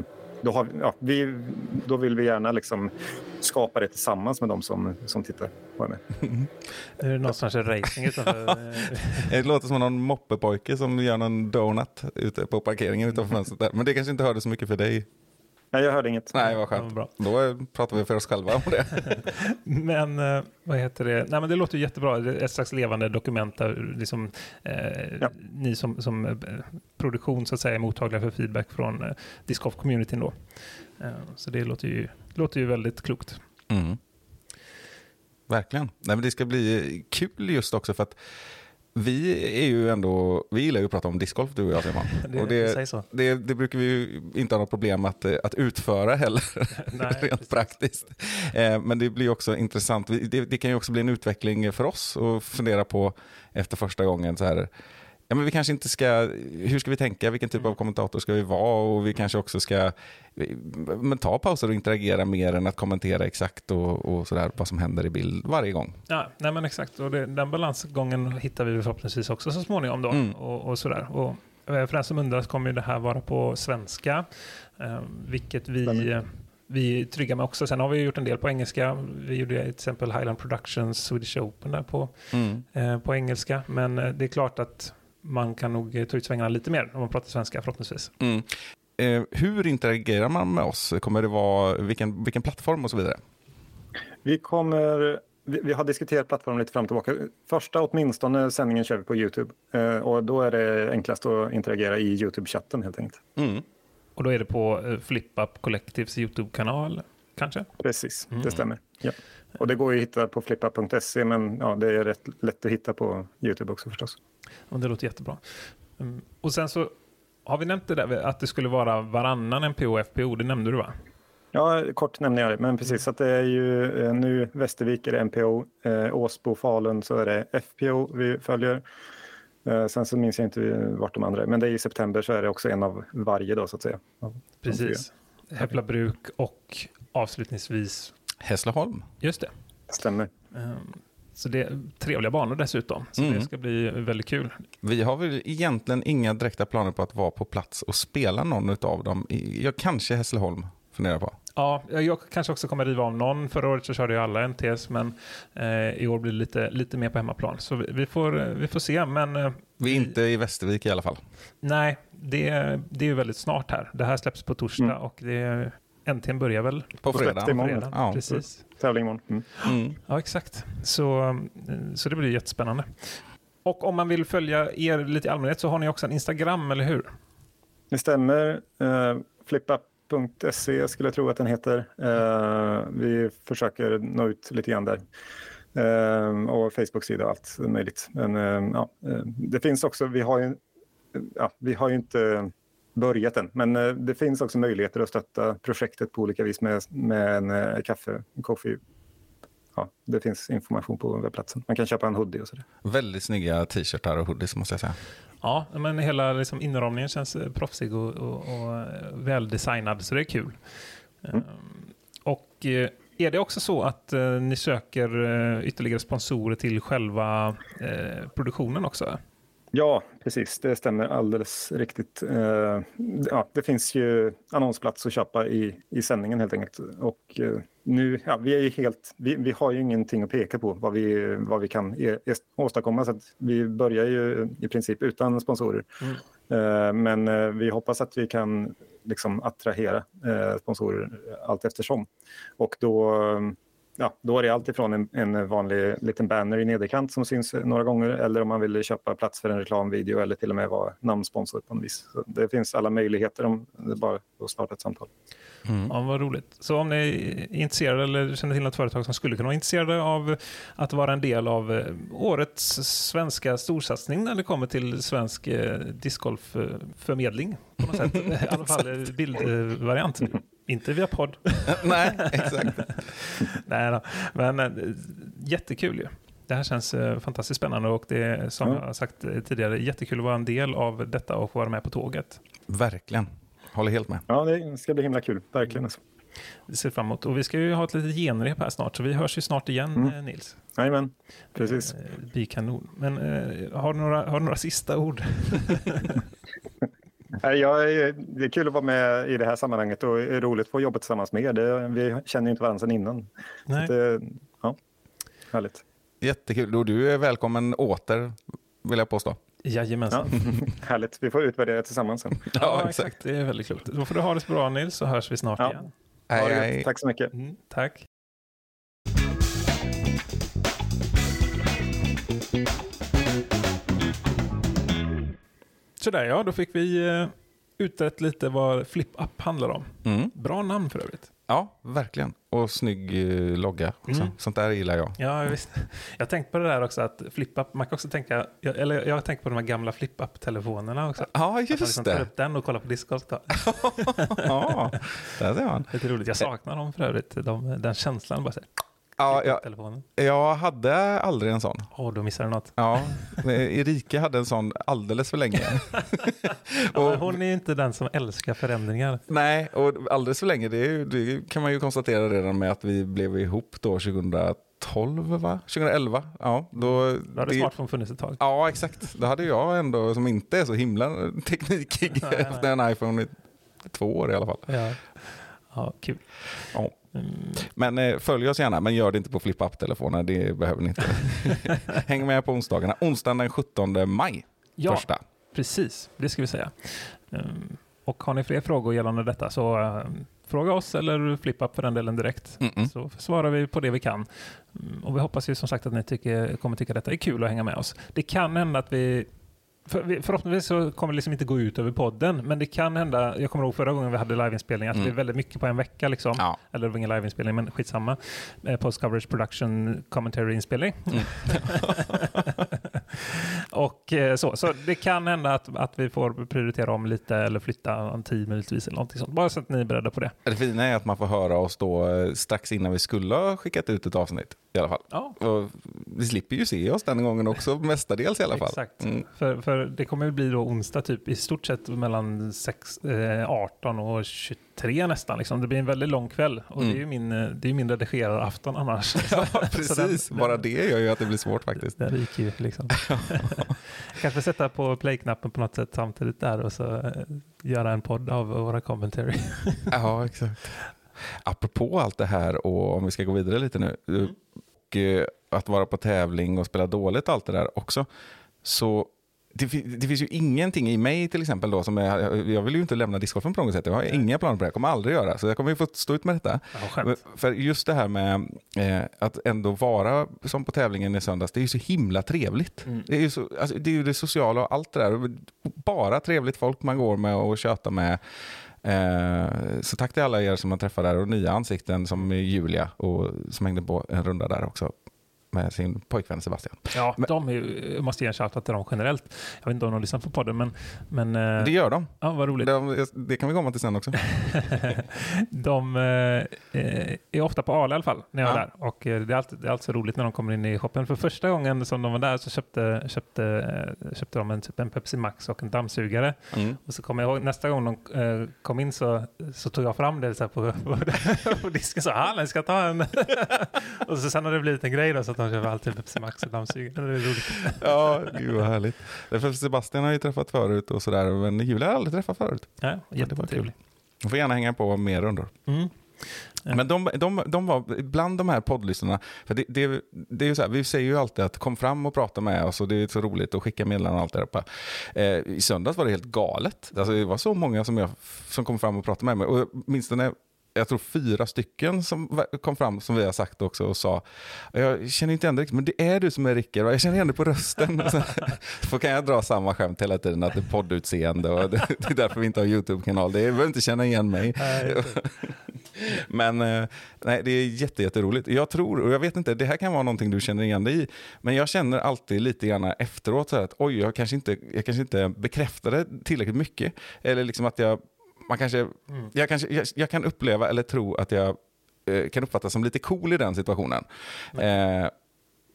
då, har, vi- ja, vi, då vill vi gärna liksom skapa det tillsammans med de som, som tittar på det. Är det någon som kör racing utanför? Det låter som någon moppepojke som gör någon donut ute på parkeringen utanför fönstret där. Men det kanske inte hörde så mycket för dig. Nej, jag hörde inget. Nej, vad skönt. bra. Då pratar vi för oss själva om det. Men eh, vad heter det? Nej, men det låter ju jättebra. Det är ett slags levande dokument där liksom, eh, Ja. ni som, som eh, produktion så att säga är mottagliga för feedback från eh, Disc Golf-communityn. Då. Eh, så det låter ju, låter ju väldigt klokt. Mm. Verkligen. Nej, men det ska bli kul just också för att vi är ju ändå, vi gillar ju att prata om discgolf du och jag Simon. Det- och det, det, det brukar vi ju inte ha något problem att, eh, att utföra heller, Nej, rent precis. praktiskt. Eh, men det blir också intressant, det, det kan ju också bli en utveckling för oss att fundera på efter första gången så här, Ja, men vi kanske inte ska, hur ska vi tänka, vilken typ av kommentator ska vi vara och vi kanske också ska men ta pauser och interagera mer än att kommentera exakt och, och sådär vad som händer i bild varje gång. Ja, nej men exakt. Och det, den balansgången hittar vi förhoppningsvis också så småningom. Då, Mm. och, och sådär. Och, eh, för den som undrar så kommer ju det här vara på svenska, eh, vilket vi, eh, vi är trygga med också. Sen har vi gjort en del på engelska. Vi gjorde till exempel Highland Productions Swedish Open där på, Mm. eh, på engelska. Men det är klart att man kan nog eh, ta ut svängarna lite mer om man pratar svenska förhoppningsvis. Mm. Eh, hur interagerar man med oss? Kommer det vara, vilken, vilken plattform och så vidare? Vi kommer vi, vi har diskuterat plattformen lite fram och tillbaka. Första åtminstone sändningen kör vi på Youtube. Eh, och då är det enklast att interagera i Youtube-chatten helt enkelt. Mm. Och då är det på eh, FlipUp Collectives YouTube-kanal, kanske? Precis, Mm. det stämmer. Ja. Och det går ju att hitta på flippa.se men ja, det är rätt lätt att hitta på Youtube också förstås. Och det låter jättebra. Mm. Och sen så har vi nämnt det där att det skulle vara varannan NPO och FPO, det nämnde du va? Ja, kort nämner jag det, men precis att det är ju eh, nu Västervik är det MPO, eh, Åsbo, Falun så är det FPO vi följer. Eh, sen så minns jag inte vart de andra är, men det är i september så är det också en av varje då så att säga. Precis. Häppla bruk och avslutningsvis, Hässleholm. just det. Stämmer. Ehm, Så det är trevliga banor dessutom. Så Mm. det ska bli väldigt kul. Vi har väl egentligen inga direkta planer på att vara på plats och spela någon av dem. Jag kanske Hässleholm funderar på. Ja, jag kanske också kommer riva av någon. Förra året så körde jag alla NTS, men eh, i år blir det lite, lite mer på hemmaplan. Så vi, vi, får, vi får se, men eh, Vi är inte i Västervik i alla fall. nej, det, det är ju väldigt snart här. Det här släpps på torsdag Mm. och det, NTN börjar väl På På fredag. imorgon. fredag. Ja. Precis. Tävling imorgon. Mm. Mm. Ja, exakt. Så, eh, så det blir jättespännande. Och om man vill följa er lite i allmänhet så har ni också en Instagram, eller hur? Det stämmer. Uh, flippa.se skulle jag tro att den heter. Eh, vi försöker nå ut lite grann där. Eh, och Facebook-sida och allt möjligt. Men eh, ja, eh, det finns också, vi har ju, ja, vi har ju inte börjat än, men eh, det finns också möjligheter att stötta projektet på olika vis med, med en eh, kaffe, coffee. Ja, det finns information på webbplatsen. Man kan köpa en hoodie och sådär. Väldigt snygga t-shirtar och hoodies måste jag säga. Ja, men hela liksom inramningen känns eh, proffsig och, och, och väldesignad, så det är kul. Mm. Ehm, Och är det också så att ni söker ytterligare sponsorer till själva produktionen också? Ja, precis. Det stämmer alldeles riktigt. Eh, ja, det finns ju annonsplats att köpa i, i sändningen helt enkelt. Och eh, nu, ja, vi är ju helt, vi, vi har ju ingenting att peka på vad vi, vad vi kan e, e, åstadkomma. Så vi börjar ju i princip utan sponsorer. Mm. Eh, men vi hoppas att vi kan liksom attrahera sponsorer allt eftersom. Och då, ja, då är det allt ifrån en, en vanlig liten banner i nederkant som syns några gånger eller om man vill köpa plats för en reklamvideo eller till och med vara namnsponsor på något vis. Så det finns alla möjligheter om det bara att starta ett samtal. Mm. Ja, vad roligt. Så om ni är intresserade eller känner till något företag som skulle kunna vara intresserade av att vara en del av eh, årets svenska storsatsning när det kommer till svensk eh, discgolfförmedling på något sätt. I alla fall eh, bildvariant. Inte via podd. Nej, exakt. Nej då. Men eh, jättekul ju. Det här känns eh, fantastiskt spännande och det är som Ja. jag har sagt eh, tidigare jättekul att vara en del av detta och få vara med på tåget. Verkligen. Håller helt med. Ja, det ska bli himla kul, verkligen. Alltså. Vi ser fram emot. Och vi ska ju ha ett litet genrep här snart så vi hörs ju snart igen Mm. Nils. Jajamän, precis. Eh, bli kanon. Men eh, har, du några, har du några sista ord? Nej, Jag är, det är kul att vara med i det här sammanhanget och det är roligt att få jobba tillsammans med er. Vi känner ju inte varandra sedan innan. Nej. det, ja, härligt. Jättekul. Och du är välkommen åter, vill jag påstå. Jajamensan. Ja, härligt. Vi får utvärdera tillsammans sen. Ja, exakt. Det är väldigt klokt. Då får du ha det så bra Nils så hörs vi snart Ja. igen. Hej, hej. Tack så mycket. Mm, tack. Sådär ja, då fick vi eh, utrett lite vad FlipUp handlar om. Mm. Bra namn för övrigt. Ja, verkligen. Och snygg eh, logga också. Mm. Sånt där gillar jag. Ja, visst. Jag tänkte på det där också att FlipUp, man kan också tänka, jag- eller jag har tänkt på de här gamla FlipUp-telefonerna också. Ja, Att man just liksom tar det. upp den och kollar på discgolf. då. Ja, där ser man. Lite roligt. Jag saknar dem för övrigt. De, den känslan bara så här, Ja, jag, telefonen. jag hade aldrig en sån. Åh, då missar du något. Ja, Erika hade en sån alldeles för länge. Ja, Och- hon är ju inte den som älskar förändringar. Nej, och alldeles för länge, det, ju- det kan man ju konstatera redan med att vi blev ihop då 2012, va? 2011? Ja, då... Då hade det- smartphone funnits ett tag. Ja, exakt. Då hade jag ändå, som inte är så himla teknikig, efter en iPhone i två år i alla fall. Ja, ja kul. Ja. Mm. Men eh, följ oss gärna, men gör det inte på flip-up-telefoner, det behöver ni inte. Häng med på onsdagarna. Onsdagen den 17 maj, Ja, första. precis. Det ska vi säga. Um, och har ni fler frågor gällande detta så uh, fråga oss eller flippa för den delen direkt. Mm-mm. Så svarar vi på det vi kan. Mm, Och vi hoppas ju som sagt att ni tycker, kommer tycka detta är kul att hänga med oss. Det kan hända att vi för, vi- förhoppningsvis så kommer det liksom inte gå ut över podden, men det kan hända, jag kommer ihåg förra gången vi hade liveinspelning, att Mm. det är väldigt mycket på en vecka. Liksom. Ja. Eller det var ingen liveinspelning, men skitsamma. Eh, Post coverage production commentary-inspelning. Mm. och eh, så, så det kan hända att, att vi får prioritera om lite eller flytta en tid möjligtvis eller någonting sånt. Bara så att ni är beredda på det. Det fina är att man får höra oss då eh, strax innan vi skulle ha skickat ut ett avsnitt i alla fall. Ja, Och vi slipper ju se oss den gången också, mestadels i alla fall. Exakt. Mm. För, för det kommer ju bli då onsdag typ i stort sett mellan sex, eh, 18 och 23 nästan. Liksom. Det blir en väldigt lång kväll och det är ju min, eh, det är min redigerarafton annars. Mm. Ja, precis. den- Bara det gör ju att det blir svårt faktiskt. Den ryker ju liksom. Kanske sätta på play-knappen på något sätt samtidigt där och så eh, göra en podd av våra commentary. Ja, exakt. Apropå allt det här och om vi ska gå vidare lite nu. Och, eh, att vara på tävling och spela dåligt allt det där också. Så det, det finns ju ingenting i mig till exempel då som är, jag vill ju inte lämna discgolfen på något sätt. Jag har inga planer på det, jag kommer aldrig göra. Så jag kommer ju få stå ut med detta. Ja, För just det här med eh, att ändå vara som på tävlingen i söndags, det är ju så himla trevligt. Mm. Det, är ju så, alltså, det är ju det sociala och allt det där. Bara trevligt folk man går med och tjötar med. Eh, så tack till alla er som man träffar där och nya ansikten som Julia och som hängde på en runda där också med sin pojkvän Sebastian. Ja, Men- de är, ju- jag måste ge en shoutout till dem generellt. Jag vet inte om de lyssnar på podden, men, men eh, Det gör de. ja, vad roligt. Det, det kan vi komma till sen också. de eh, är ofta på Ale i alla fall, när jag är Ja. där. Och eh, det är, alltid, det är alltid så roligt när de kommer in i shoppen. För första gången som de var där så köpte, köpte, eh, köpte de en, typ en Pepsi Max och en dammsugare. Mm. Och så kommer jag ihåg nästa gång de kom in så, så tog jag fram det så här på, på, på disken sa han jag ska ta en. och så sen har det blivit en grej då, så att de köper alltid Pepsi Max och dammsugare. Det är roligt. Ja, gud vad härligt. Därför Sebastian har ju träffat förut och sådär, men Julia har aldrig träffat förut. Ja, jättetrevligt. Du får gärna hänga på mer rundor. Mm. Ja. Men de, de, de var bland de här poddlyssnarna, för det, det, det är ju så här, vi säger ju alltid att kom fram och prata med oss och det är så roligt att skicka meddelanden och allt det där. Eh, I söndags var det helt galet. Alltså, det var så många som, jag, som kom fram och pratade med mig. Och åtminstone jag tror fyra stycken som kom fram som vi har sagt också och sa jag känner inte igen riktigt, men det är du som är Rickard, jag känner igen dig på rösten. Så, så kan jag dra samma skämt hela tiden att det är poddutseende och det, det är därför vi inte har YouTube-kanal. Det är, jag behöver inte känna igen mig. Nej, Men eh, nej, det är jätte, jätteroligt. Jag tror, och jag vet inte, det här kan vara någonting du känner igen dig i, men jag känner alltid lite grann efteråt så att oj, jag kanske inte, jag kanske inte bekräftade tillräckligt mycket. Eller liksom att jag, man kanske, Mm. jag, kanske jag, jag kan uppleva eller tro att jag eh, kan uppfattas som lite cool i den situationen. Eh,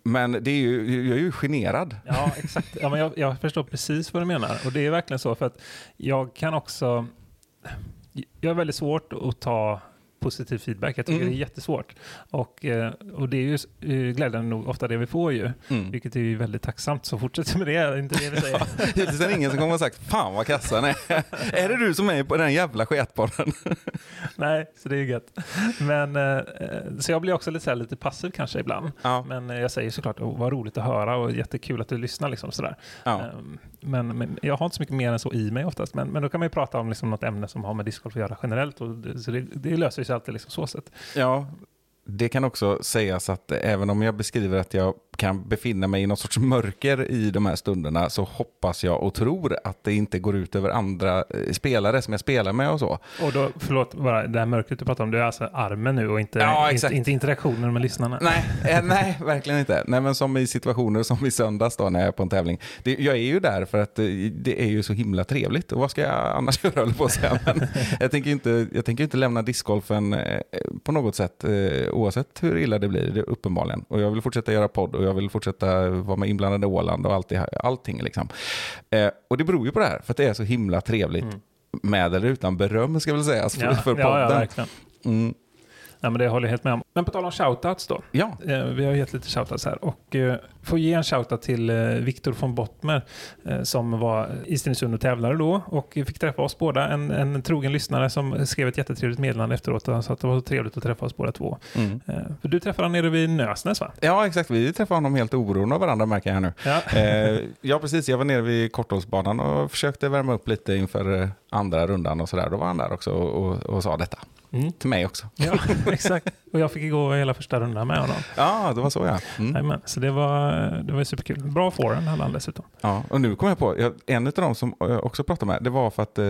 men det är ju, jag är ju generad. Ja, exakt. Ja, men jag, jag förstår precis vad du menar. Och det är verkligen så för att jag kan också... Jag är väldigt svårt att ta positiv feedback. Jag tycker Mm. det är jättesvårt. Och, eh, och det är ju eh, glädjande nog ofta det vi får ju. Mm. Vilket är ju väldigt tacksamt. Så fortsätt med det, inte det vi säger. Hittills är det ingen som kommer och sagt fan vad kassan är. är det du som är på den jävla sketbollen? Nej, så det är ju gött. Men, eh, så jag blir också lite, så här, lite passiv kanske ibland. Ja. Men jag säger såklart, oh, vad roligt att höra och jättekul att du lyssnar. Liksom, sådär. Ja. Ehm, Men, men jag har inte så mycket mer än så i mig oftast. Men, men då kan man ju prata om liksom något ämne som har med discgolf att göra generellt. Och så det, det löser sig alltid liksom så sätt. Ja, det kan också sägas att även om jag beskriver att jag kan befinna mig i någon sorts mörker i de här stunderna så hoppas jag och tror att det inte går ut över andra eh, spelare som jag spelar med och så. Och då, förlåt, bara det här mörkret du pratar om, det är alltså armen nu och inte, Ja, inte, inte interaktionen med lyssnarna. Nej, eh, nej, verkligen inte. Nej, men som i situationer som i söndags då när jag är på en tävling. Det, jag är ju där för att eh, det är ju så himla trevligt. Och vad ska jag annars göra, höll på att säga. Men jag tänker inte, jag tänker inte lämna discgolfen på något sätt, oavsett hur illa det blir, det uppenbarligen. Och jag vill fortsätta göra podd och jag vill fortsätta vara med inblandad i Åland och allt det, allting. Liksom. Eh, och det beror ju på det här, för att det är så himla trevligt. Mm. Med eller utan beröm ska väl sägas för, Ja, för podden. ja, ja, verkligen. mm, Ja, men det håller jag helt med om. Men på tal om shoutouts då. ja. Eh, vi har gett lite shoutouts här och eh, får ge en shoutout till eh, Viktor von Bottmer eh, som var i Stenungsund och tävlade då och fick träffa oss båda. En, en trogen lyssnare som skrev ett jättetrevligt meddelande efteråt och sa att det var så trevligt att träffa oss båda två. Mm. För du träffade honom nere vid Nösnäs va? Ja, exakt. Vi träffar honom helt oberoende av varandra märker jag nu. Ja. Ja, precis. Jag var nere vid Korthålsbanan och försökte värma upp lite inför andra rundan och sådär. Då var han där också och, och, och sa detta. Mm. Till mig också. Ja, exakt. Och jag fick gå hela första rundan med honom. Ja, det var så ja. Mm. Så det var, det var superkul. Bra forehand hade han dessutom. ja. Och nu kom jag på, jag, en av dem som jag också pratade med, det var för att eh,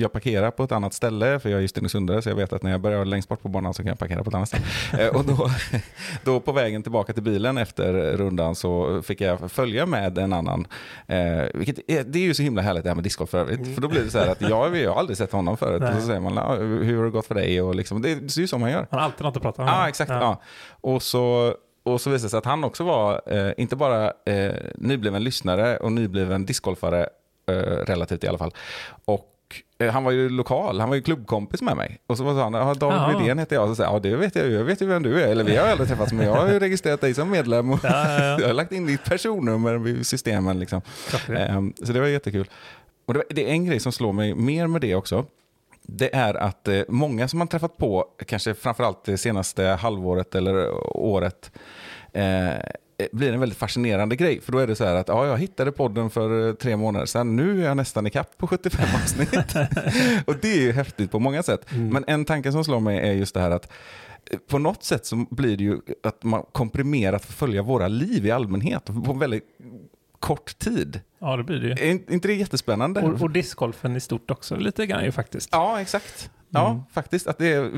jag parkerar på ett annat ställe, för jag är ju Stenungsundare, så jag vet att när jag börjar längst bort på banan så kan jag parkera på ett annat ställe. eh, och då, då på vägen tillbaka till bilen efter rundan så fick jag följa med en annan. Eh, vilket är, det är ju så himla härligt det här med discgolf för övrigt. För då blir det så här att jag, jag har aldrig sett honom förut. Nej. Och så säger man, "Ja, hur har det gått för dig? Och liksom, det, är ju så man gör. Han har alltid något att prata om. Ja, exakt. Ja. Och, så, och så visade det sig att han också var, eh, inte bara eh, nybliven lyssnare och nybliven discgolfare, eh, relativt i alla fall. Och eh, han var ju lokal, han var ju klubbkompis med mig. Och så var han, ja, David. Rydén heter jag. Och så sa ja det vet jag ju, jag vet ju vem du är. Eller vi har aldrig träffats, men jag har ju registrerat dig som medlem. Och Ja, ja, ja. jag har lagt in ditt personnummer i systemen. Liksom. Ehm, Så det var jättekul. Och det, var, det är en grej som slår mig mer med det också. Det är att eh, många som man träffat på, kanske framförallt det senaste halvåret eller året, eh, blir en väldigt fascinerande grej. För då är det så här att ja, jag hittade podden för eh, tre månader sedan, nu är jag nästan i kapp på 75 avsnitt. och det är ju häftigt på många sätt. Men en tanke som slår mig är just det här att eh, på något sätt så blir det ju att man komprimerat följa våra liv i allmänhet på väldigt kort tid. Ja, det blir det ju. Är inte- det jättespännande? Och, och discgolfen i stort också, lite grann ju faktiskt. Ja, exakt. Ja, Mm. faktiskt. Att det är,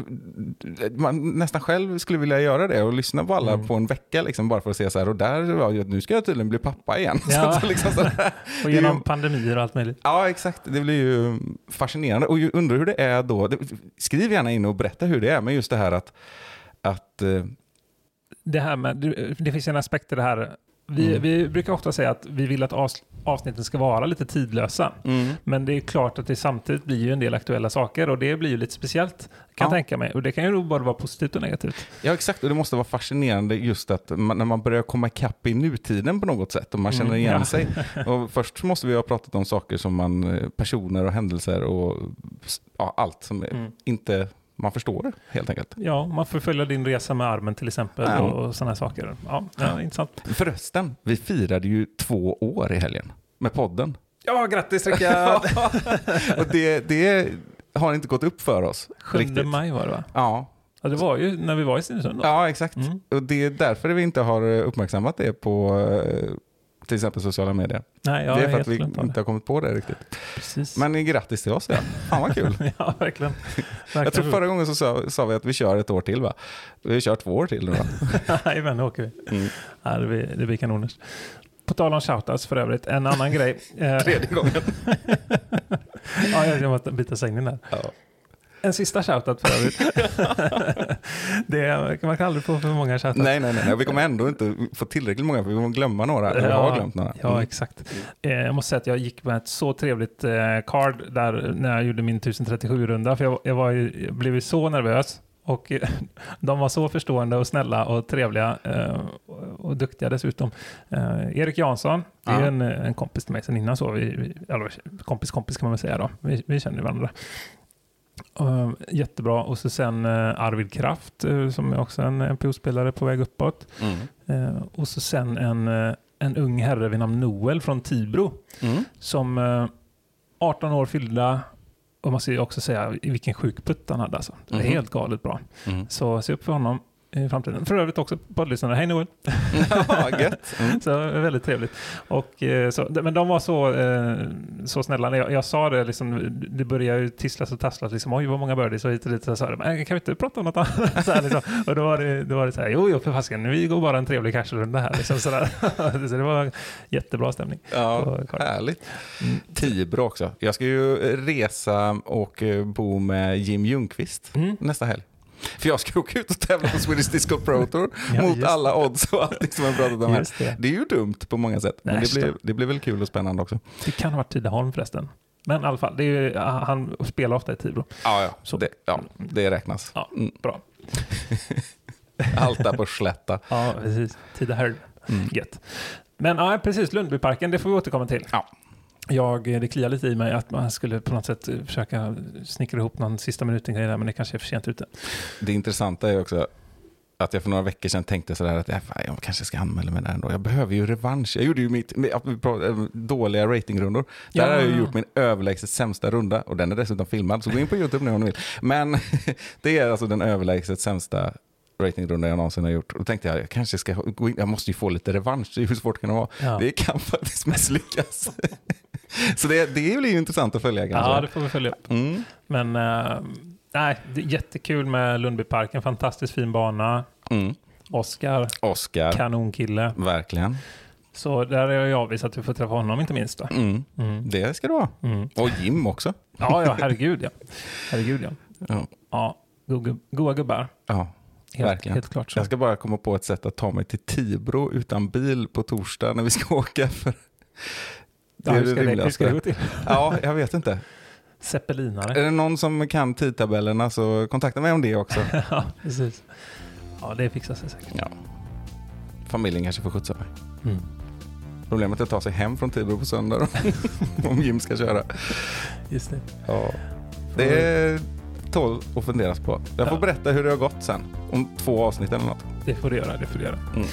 man nästan själv skulle vilja göra det och lyssna på alla Mm. på en vecka, liksom, bara för att se så här, och där, ja, nu ska jag tydligen bli pappa igen. Ja. Så, liksom så Och är ju- genom pandemier och allt möjligt. Ja, exakt. Det blir ju fascinerande. Och undrar hur det är då. Skriv gärna in och berätta hur det är, men just det här att, att eh, Det, här med, det finns en aspekt i det här. Vi, Mm. vi brukar ofta säga att vi vill att avs, avsnitten ska vara lite tidlösa. Men det är klart att det samtidigt blir ju en del aktuella saker och det blir ju lite speciellt. Kan jag Ja. tänka mig. Och det kan ju både vara positivt och negativt. Ja, exakt. Och det måste vara fascinerande just att man, när man börjar komma ikapp i nutiden på något sätt och man känner Mm, igen ja. sig. Och först måste vi ha pratat om saker som man, eh, personer och händelser och ja, allt som Mm. inte man förstår det helt enkelt. Ja, man får följa din resa med armen till exempel Ja. och, sådana saker. Ja, ja, intressant. Förresten, vi firade ju två år i helgen med podden. Ja, grattis Rickard! och det, det har inte gått upp för oss 7 riktigt. maj var det va? Ja, Ja, det var ju när vi var i Stenungsund. ja, exakt. Mm. Och det är därför vi inte har uppmärksammat det på eh, till exempel sociala medier. Nej, jag det är för att vi inte har kommit på det riktigt. Precis. Men grattis till oss ja. Fan vad kul. ja, verkligen. Jag tror förra gången så sa, sa vi att vi kör ett år till va? Vi kör två år till nu va? Jajamän, nu åker vi. Mm. Ja, det, blir, det blir kanoners. På tal om shoutouts för övrigt, en annan grej. Tredje gången. ja, jag måste byta sängen där. Ja. En sista shoutout för övrigt. det man kan aldrig få för många shoutouts. Nej, nej, nej. Vi kommer ändå inte få tillräckligt många för vi kommer glömma några. Eller vi har glömt några. Ja, Mm. exakt. Eh, jag måste säga att jag gick med ett så trevligt eh, card där när jag gjorde min 1037-runda. För jag, jag, var jag blev så nervös. Och de var så förstående och snälla och trevliga eh, och, duktiga dessutom. Erik Jansson, det är Ja. en, en kompis till mig sedan innan så. Vi, vi, eller, kompis kompis kan man väl säga då. Vi, vi känner varandra. Uh, jättebra. Och så sen eh, Arvid Kraft eh, som är också en NPO-spelare på väg uppåt. Mm. Och så sen en, en ung herre vid namn Noel från Tibro Mm. som eh, 18 år fyllda och man måste ju också säga vilken sjuk putt han hade alltså. Det är Mhm. helt galet bra. Mm. Så se upp för honom i framtiden. För övrigt också poddlyssnare. Hej Noel! Ja, gött. Mm. Så väldigt trevligt. Och, eh, så, men de var så, eh, så snälla. När Jag, jag sa det, liksom, det började ju tisslas och tasslas. Liksom, Oj, vad många birdies och hit och dit. Så sa men kan vi inte prata om något annat? så här, liksom. Och då var, det, då var det så här, jo, jo, för fasken, vi går bara en trevlig cashrunda här. Liksom, så, så det var jättebra stämning. Ja, härligt. Mm. Tibro också. Jag ska ju resa och eh, bo med Jim Ljungqvist Mm. nästa helg. För jag ska åka ut och tävla på Swedish Disco Pro Tour Ja, mot alla odds och allting som jag pratat om här. Det. Det är ju dumt på många sätt, men det blir, det blir väl kul och spännande också. det kan ha varit Tidaholm förresten. Men i alla fall, ju, han spelar ofta i Tibro. Ja, ja, Så. det, ja det räknas. Ja, Mm. bra. Allt där på slätta. Ja, precis. Tidaholm. Mm. Gött. Men ja, precis, Lundbyparken, det får vi återkomma till. Ja. Jag, eh, det kliar lite i mig att man skulle på något sätt eh, försöka snickra ihop någon sista minuten grej där, men det kanske är för sent ute. Det intressanta är också, att jag för några veckor sedan tänkte sådär att jag kanske ska anmäla mig där ändå. Jag behöver ju revansch. Jag gjorde ju mitt äh, dåliga ratingrundor. Där Ja. har jag gjort min överlägset sämsta runda och den är dessutom filmad. Så gå in på YouTube nu om ni vill. Men det är alltså den överlägset sämsta ratingrunda jag någonsin har gjort. Och då tänkte jag, jag kanske ska gå in, jag måste ju få lite revansch. Hur svårt kan det vara? Ja. Det kan faktiskt misslyckas. Så det, det blir ju intressant att följa kanske. Ja, det får vi följa upp. Mm. Men eh, nej, det är jättekul med Lundbyparken. Fantastiskt fin bana. Mm. Oskar, Oscar, kanonkille. verkligen. Så där är jag avvis att du får träffa honom inte minst. Mm. Mm. Det ska du ha. Mm. Och Jim också. Ja, ja, herregud ja. Herregud ja. Ja, Ja, go- goa gubbar. ja Helt, verkligen. helt klart så. Jag ska bara komma på ett sätt att ta mig till Tibro utan bil på torsdag när vi ska åka. För det Ja, är hur det hur ska rimligaste. det gå till? Ja, jag vet inte. Zeppelinare. Är det någon som kan tidtabellerna så kontakta mig om det också. ja, precis. Ja, det fixar sig säkert. Ja. Familjen kanske får skjutsa mig. Mm. Problemet är att ta sig hem från Tibro på söndag om Jim ska köra. Just det. Ja. Det är tål att funderas på. Jag får Ja. berätta hur det har gått sen. Om två avsnitt eller något. Det får du göra. Det får du göra. Mm.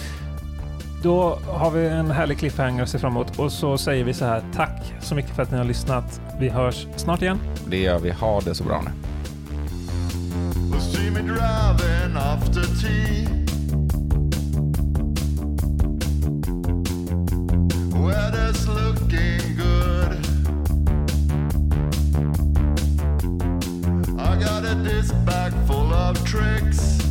Då har vi en härlig cliffhanger att se fram emot och så säger vi så här. Tack så mycket för att ni har lyssnat. Vi hörs snart igen. Det gör vi. Ha det så bra nu. Weather's looking good. I got a disc bag full of tricks.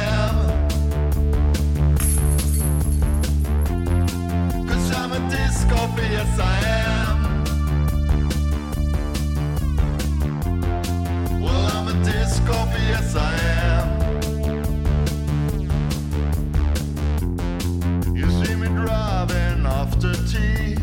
yes I am. Well, I'm a disc golfer, yes I am. You see me driving after tea.